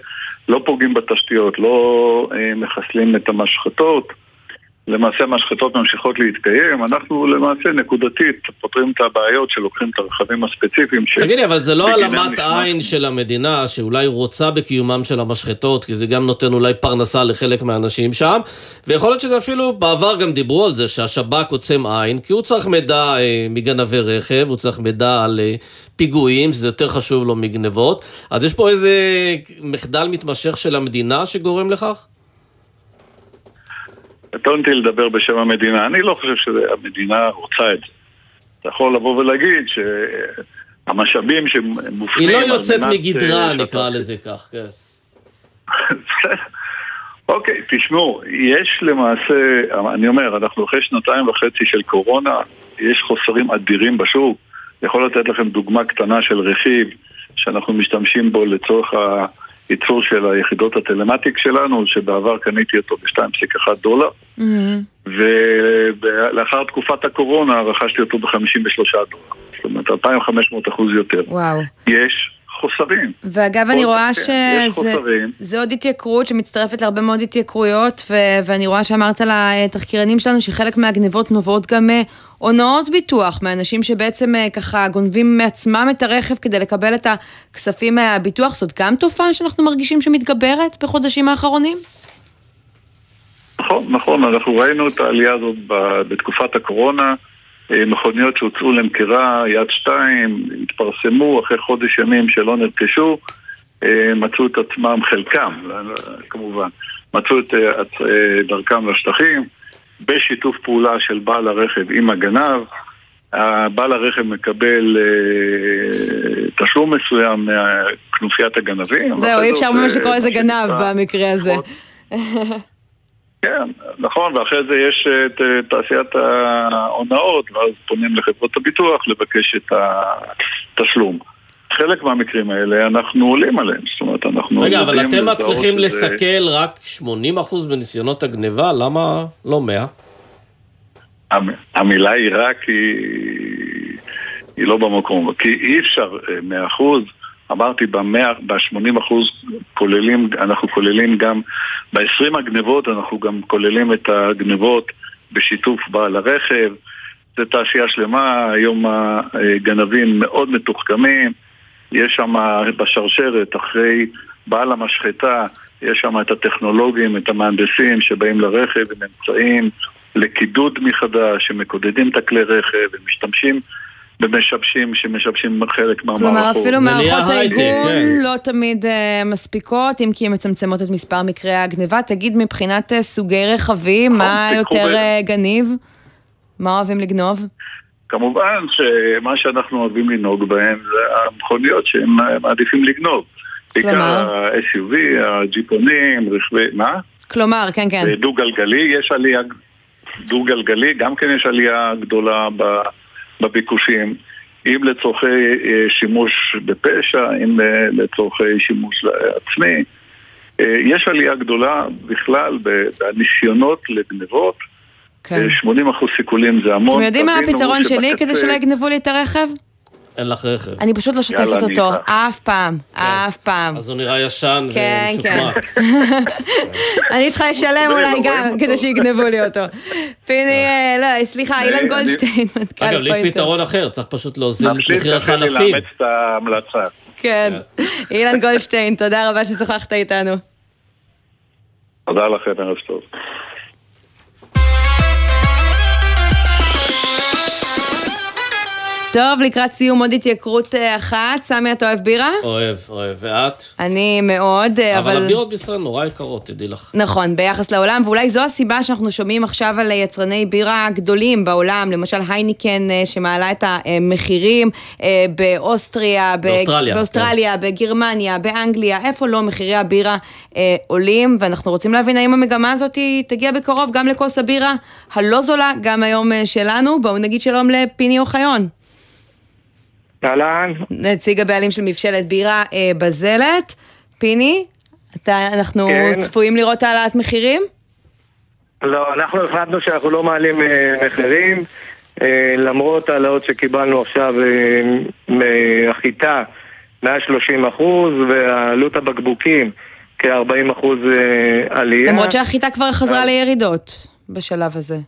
לא פוגעים בתשתיות, לא אה, מחסלים את המשחטות. למעשה המשחטות ממשיכות להתקיים, אנחנו למעשה נקודתית פותרים את הבעיות שלוקחים את הרכבים הספציפיים ש... תגידי, אבל זה לא העלמת נכנס- עין של המדינה, שאולי רוצה בקיומם של המשחטות, כי זה גם נותן אולי פרנסה לחלק מהאנשים שם, ויכול להיות שזה אפילו, בעבר גם דיברו על זה, שהשב"כ עוצם עין, כי הוא צריך מידע אה, מגנבי רכב, הוא צריך מידע על אה, פיגועים, שזה יותר חשוב לו מגנבות, אז יש פה איזה מחדל מתמשך של המדינה שגורם לכך? קטונתי לדבר בשם המדינה, אני לא חושב שהמדינה רוצה את זה. אתה יכול לבוא ולהגיד שהמשאבים שמופנים... היא לא יוצאת מנת, מגדרה, אה, נקרא לזה כך, כן. (laughs) אוקיי, תשמעו, יש למעשה, אני אומר, אנחנו אחרי שנתיים וחצי של קורונה, יש חוסרים אדירים בשוק. יכול לתת לכם דוגמה קטנה של רכיב שאנחנו משתמשים בו לצורך הייצור של היחידות הטלמטיק שלנו, שבעבר קניתי אותו ב-2.1 דולר, ולאחר תקופת הקורונה רכשתי אותו ב-53 דולר. זאת אומרת, 2,500 אחוז יותר. וואו. יש חוסרים. ואגב, אני רואה שזה עוד התייקרות שמצטרפת להרבה מאוד התייקרויות, ו- ואני רואה שאמרת לתחקירנים שלנו שחלק מהגנבות נובעות גם אה, הונאות ביטוח, מאנשים שבעצם אה, ככה גונבים מעצמם את הרכב כדי לקבל את הכספים מהביטוח, זאת גם תופעה שאנחנו מרגישים שמתגברת בחודשים האחרונים? נכון, נכון, אנחנו ראינו את העלייה הזאת בתקופת הקורונה, מכוניות שהוצאו למכירה, יד שתיים, התפרסמו אחרי חודש ימים שלא נרכשו, אה, מצאו את עצמם, חלקם, כמובן, מצאו את אה, אה, דרכם לשטחים, בשיתוף פעולה של בעל הרכב עם הגנב. בעל הרכב מקבל אה, תשלום מסוים מכנופיית הגנבים. זהו, אי זאת, אפשר ממש אה, לקרוא לזה גנב במקרה הזה. (laughs) כן, נכון, ואחרי זה יש את אה, תעשיית ההונאות, ואז פונים לחברות הביטוח לבקש את התשלום. חלק מהמקרים האלה אנחנו עולים עליהם, זאת אומרת, אנחנו רגע, אבל אתם מצליחים לסכל רק 80% בניסיונות הגניבה, למה לא 100? המ- המילה היא רק, היא, היא לא במקום, כי אי אפשר אה, 100 אחוז, אמרתי ב-80 אחוז כוללים, אנחנו כוללים גם, ב-20 הגנבות אנחנו גם כוללים את הגנבות בשיתוף בעל הרכב, זה תעשייה שלמה, היום הגנבים מאוד מתוחכמים, יש שם בשרשרת, אחרי בעל המשחטה, יש שם את הטכנולוגים, את המהנדסים שבאים לרכב עם אמצעים לקידוד מחדש, שמקודדים את הכלי רכב, הם משתמשים במשבשים שמשבשים חלק מהמערכות. כלומר, אפילו מערכות העיגון כן. לא תמיד אה, מספיקות, אם כי הן מצמצמות את מספר מקרי הגניבה. תגיד, מבחינת אה, סוגי רכבים, מה תיקחו יותר אה, גניב? מה אוהבים לגנוב? כמובן שמה שאנחנו אוהבים לנהוג בהם זה המכוניות שהם מעדיפים לגנוב. בעיקר כלומר? ה-SUV, הג'יפונים, רכבי... מה? כלומר, כן, כן. דו-גלגלי, יש עלייה, דו-גלגלי, גם כן יש עלייה גדולה ב- בביקושים. אם לצורכי אה, שימוש בפשע, אם אה, לצורכי שימוש עצמי. אה, יש עלייה גדולה בכלל בניסיונות לגנבות. כן. אה, 80 אחוז סיכולים זה המון. אתם יודעים מה הפתרון שלי כדי שלא יגנבו לי את הרכב? אין לך רכב. אני פשוט לא אני אותו. אף פעם, אף פעם. אז הוא נראה ישן כן, כן. ומצ'וקמק. (laughs) אני צריכה לשלם אולי גם כדי שיגנבו לי אותו. פיני, אה, לא, סליחה, אילן גולדשטיין, מנכ"ל אגב, לי יש. פתרון אחר, צריך פשוט להוזיל את מחיר החלפים. לאמץ את ההמלצה. כן. אילן גולדשטיין, תודה רבה ששוחחת איתנו. תודה לכם, ערב טוב. טוב, לקראת סיום עוד התייקרות אה, אחת. סמי, אתה אוהב בירה? אוהב, אוהב. ואת? אני מאוד, אה, אבל אבל... הבירות בישראל נורא יקרות, תדעי לך. נכון, ביחס לעולם, ואולי זו הסיבה שאנחנו שומעים עכשיו על יצרני בירה גדולים בעולם, למשל הייניקן אה, שמעלה את המחירים באוסטריה, באוסטרליה, באוסטרליה בגרמניה, באנגליה, איפה לא מחירי הבירה עולים, ואנחנו רוצים להבין האם המגמה הזאת תגיע בקרוב גם לכוס הבירה הלא זולה, גם היום שלנו. בואו נגיד שלום לפיני אוחיון. אהלן. נציג הבעלים של מבשלת בירה אה, בזלת. פיני, אתה, אנחנו כן. צפויים לראות העלאת מחירים? לא, אנחנו החלטנו שאנחנו לא מעלים אה, מחירים, אה, למרות העלאות שקיבלנו עכשיו אה, מהחיטה 130 אחוז, ועלות הבקבוקים כ-40 אחוז אה, עלייה. למרות שהחיטה כבר אה. חזרה לירידות בשלב הזה.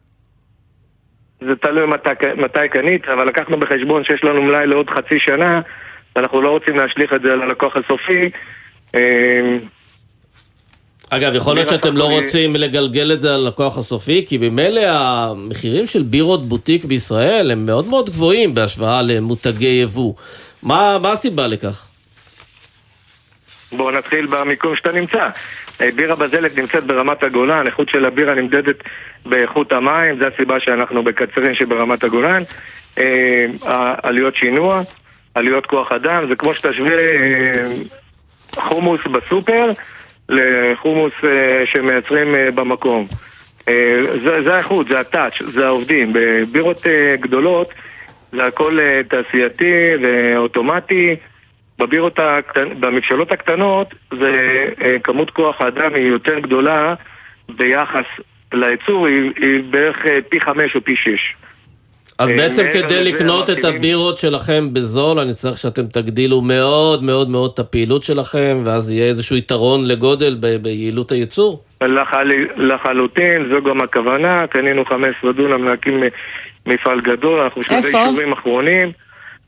זה תלוי מתי, מתי קנית, אבל לקחנו בחשבון שיש לנו מלאי לעוד חצי שנה, ואנחנו לא רוצים להשליך את זה על הלקוח הסופי. אה, אגב, יכול להיות שאתם לא רוצים לגלגל את זה על הלקוח הסופי, כי ממילא המחירים של בירות בוטיק בישראל הם מאוד מאוד גבוהים בהשוואה למותגי יבוא. מה, מה הסיבה לכך? בואו נתחיל במיקום שאתה נמצא. אה, בירה בזלת נמצאת ברמת הגולן, איכות של הבירה נמדדת באיכות המים, זו הסיבה שאנחנו בקצרין שברמת הגולן. אה, עלויות שינוע, עלויות כוח אדם, זה כמו שתשווה אה, חומוס בסופר לחומוס אה, שמייצרים במקום. זה, זה האיכות, זה הטאץ', זה העובדים. בבירות גדולות זה הכל תעשייתי ואוטומטי. בבירות הקטנ... במבשלות הקטנות זה כמות כוח האדם היא יותר גדולה ביחס לייצור, היא, היא בערך אה, פי חמש או פי שש. אז אה, בעצם כדי לקנות את הבירות שלכם בזול, אני צריך שאתם תגדילו מאוד מאוד מאוד את הפעילות שלכם, ואז יהיה איזשהו יתרון לגודל ב- ביעילות הייצור? לחל... לחלוטין, זו גם הכוונה, קנינו 15 דונם להקים אה, מפעל גדול, אנחנו שלבי איפה? אישורים אחרונים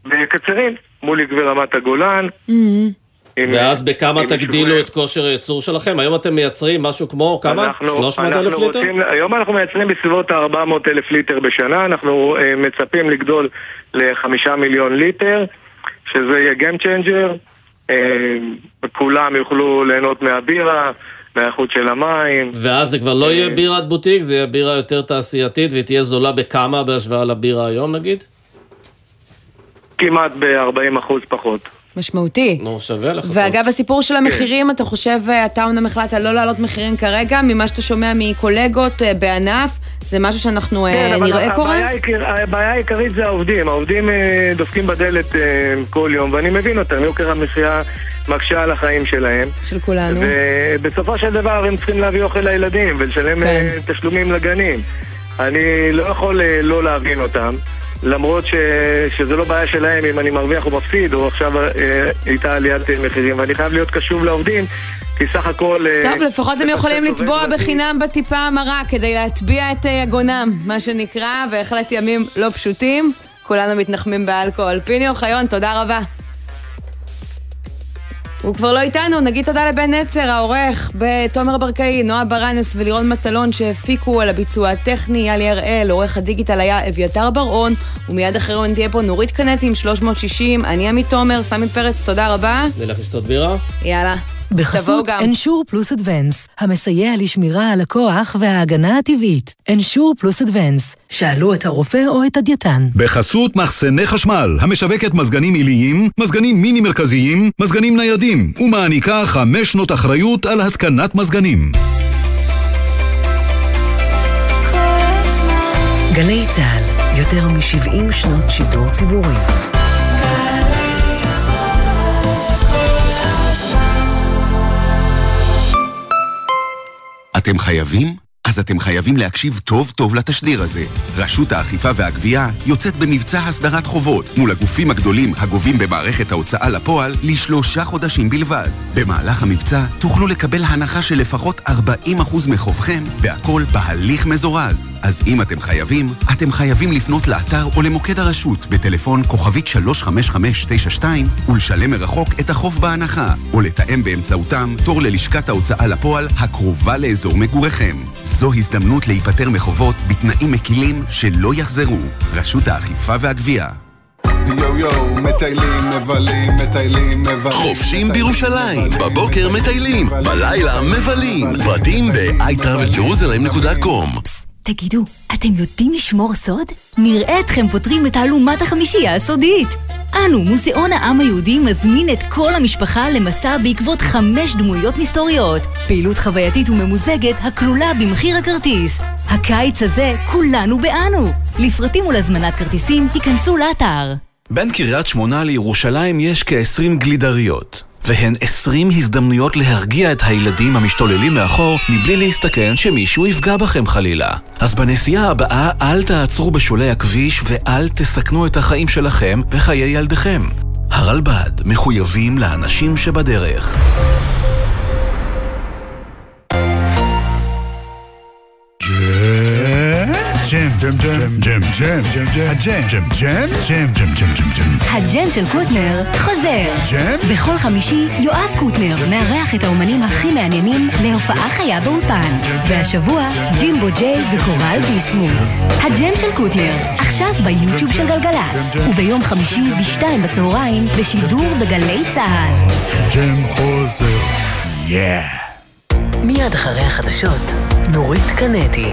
בקצרין, מול יקבי רמת הגולן. Mm-hmm. ואז בכמה תגדילו את כושר הייצור שלכם? היום אתם מייצרים משהו כמו, כמה? אנחנו- 300 אלף ליטר? היום אנחנו מייצרים בסביבות ה-400 אלף ליטר בשנה, אנחנו אה, מצפים לגדול לחמישה מיליון ליטר, שזה יהיה Game Changer, אה, כולם יוכלו ליהנות מהבירה, מהאיכות של המים. ואז זה כבר לא יהיה בירת בוטיק, זה יהיה בירה יותר תעשייתית, והיא תהיה זולה בכמה בהשוואה לבירה היום נגיד? כמעט ב-40 אחוז פחות. משמעותי. נו, שווה לך. ואגב, הסיפור כן. של המחירים, אתה חושב, אה, אתה אומנם החלטת לא להעלות מחירים כרגע, ממה שאתה שומע מקולגות אה, בענף, זה משהו שאנחנו כן, אבל נראה קורה? הבעיה העיקר- הבעיה העיקרית זה העובדים. העובדים אה, דופקים בדלת כל יום, ואני מבין אותם, יוקר המחיה מקשה על החיים שלהם. של כולנו. ובסופו של דבר הם צריכים להביא אוכל לילדים ולשלם כן. תשלומים לגנים. אני לא יכול לא להבין אותם. למרות ש... שזה לא בעיה שלהם אם אני מרוויח או מפסיד, או עכשיו אה, הייתה עליית אה, מחירים, ואני חייב להיות קשוב לעובדים, כי סך הכל... אה, טוב, לפחות הם יכולים לטבוע. בחינם בטיפה המרה כדי להטביע את יגונם, מה שנקרא, בהחלט ימים לא פשוטים. כולנו מתנחמים באלכוהול. פיני אוחיון, תודה רבה. הוא כבר לא איתנו, נגיד תודה לבן נצר, העורך, בתומר ברקאי, נועה ברנס ולירון מטלון שהפיקו על הביצוע הטכני, יאלי הראל, עורך הדיגיטל היה אביתר בר-און, ומיד אחרינו תהיה פה נורית קנטי עם 360, אני עמית תומר, סמי פרץ, תודה רבה. נלך לשתות בירה? יאללה. תבואו בחסות. אנשור פלוס אדוונס, המסייע לשמירה על הכוח וההגנה הטבעית. אנשור פלוס אדוונס, שאלו את הרופא או את הדייתן. בחסות מחסני חשמל, המשווקת מזגנים עיליים, מזגנים מיני מרכזיים, מזגנים ניידים, ומעניקה חמש שנות אחריות על התקנת מזגנים. גלי צה"ל, יותר מ-70 שנות שידור ציבורי. אתם חייבים? אז אתם חייבים להקשיב טוב טוב לתשדיר הזה. רשות האכיפה והגבייה יוצאת במבצע הסדרת חובות מול הגופים הגדולים הגובים במערכת ההוצאה לפועל לשלושה חודשים בלבד. במהלך המבצע תוכלו לקבל הנחה של לפחות 40% מחובכם, והכל בהליך מזורז. אז אם אתם חייבים, אתם חייבים לפנות לאתר או למוקד הרשות בטלפון כוכבית 35592 ולשלם מרחוק את החוב בהנחה, או לתאם באמצעותם תור ללשכת ההוצאה לפועל הקרובה לאזור מגוריכם. זו הזדמנות להיפטר מחובות בתנאים מקילים שלא יחזרו. רשות האכיפה והגבייה. יואו יואו, מטיילים, מבלים, מטיילים, מבלים. חופשים בירושלים, בבוקר מטיילים, בלילה מבלים. פרטים ב-iTravelJerusalem.com תגידו, אתם יודעים לשמור סוד? נראה אתכם פותרים את תעלומת החמישייה הסודית. אנו, מוזיאון העם היהודי, מזמין את כל המשפחה למסע בעקבות חמש דמויות מסתוריות. פעילות חווייתית וממוזגת הכלולה במחיר הכרטיס. הקיץ הזה, כולנו באנו. לפרטים ולהזמנת כרטיסים, היכנסו לאתר. בין קריית שמונה לירושלים יש כ-20 גלידריות. והן 20 הזדמנויות להרגיע את הילדים המשתוללים מאחור מבלי להסתכן שמישהו יפגע בכם חלילה. אז בנסיעה הבאה אל תעצרו בשולי הכביש ואל תסכנו את החיים שלכם וחיי ילדיכם. הרלב"ד מחויבים לאנשים שבדרך. ג'ם, ג'ם, ג'ם, ג'ם, ג'ם, ג'ם, הג'ם, ג'ם, ג'ם, ג'ם, ג'ם, ג'ם, ג'ם, ג'ם. הג'ם של קוטנר חוזר. ג'ם? בכל חמישי יואב קוטנר מארח את האומנים הכי מעניינים להופעה חיה באולפן. והשבוע ג'ימבו ג'יי וקורל ביסמוט. הג'ם של קוטנר, עכשיו ביוטיוב של גלגלצ. וביום חמישי בשתיים בצהריים בשידור בגלי צה"ל. ג'ם חוזר. מיד אחרי החדשות, נורית קנטי.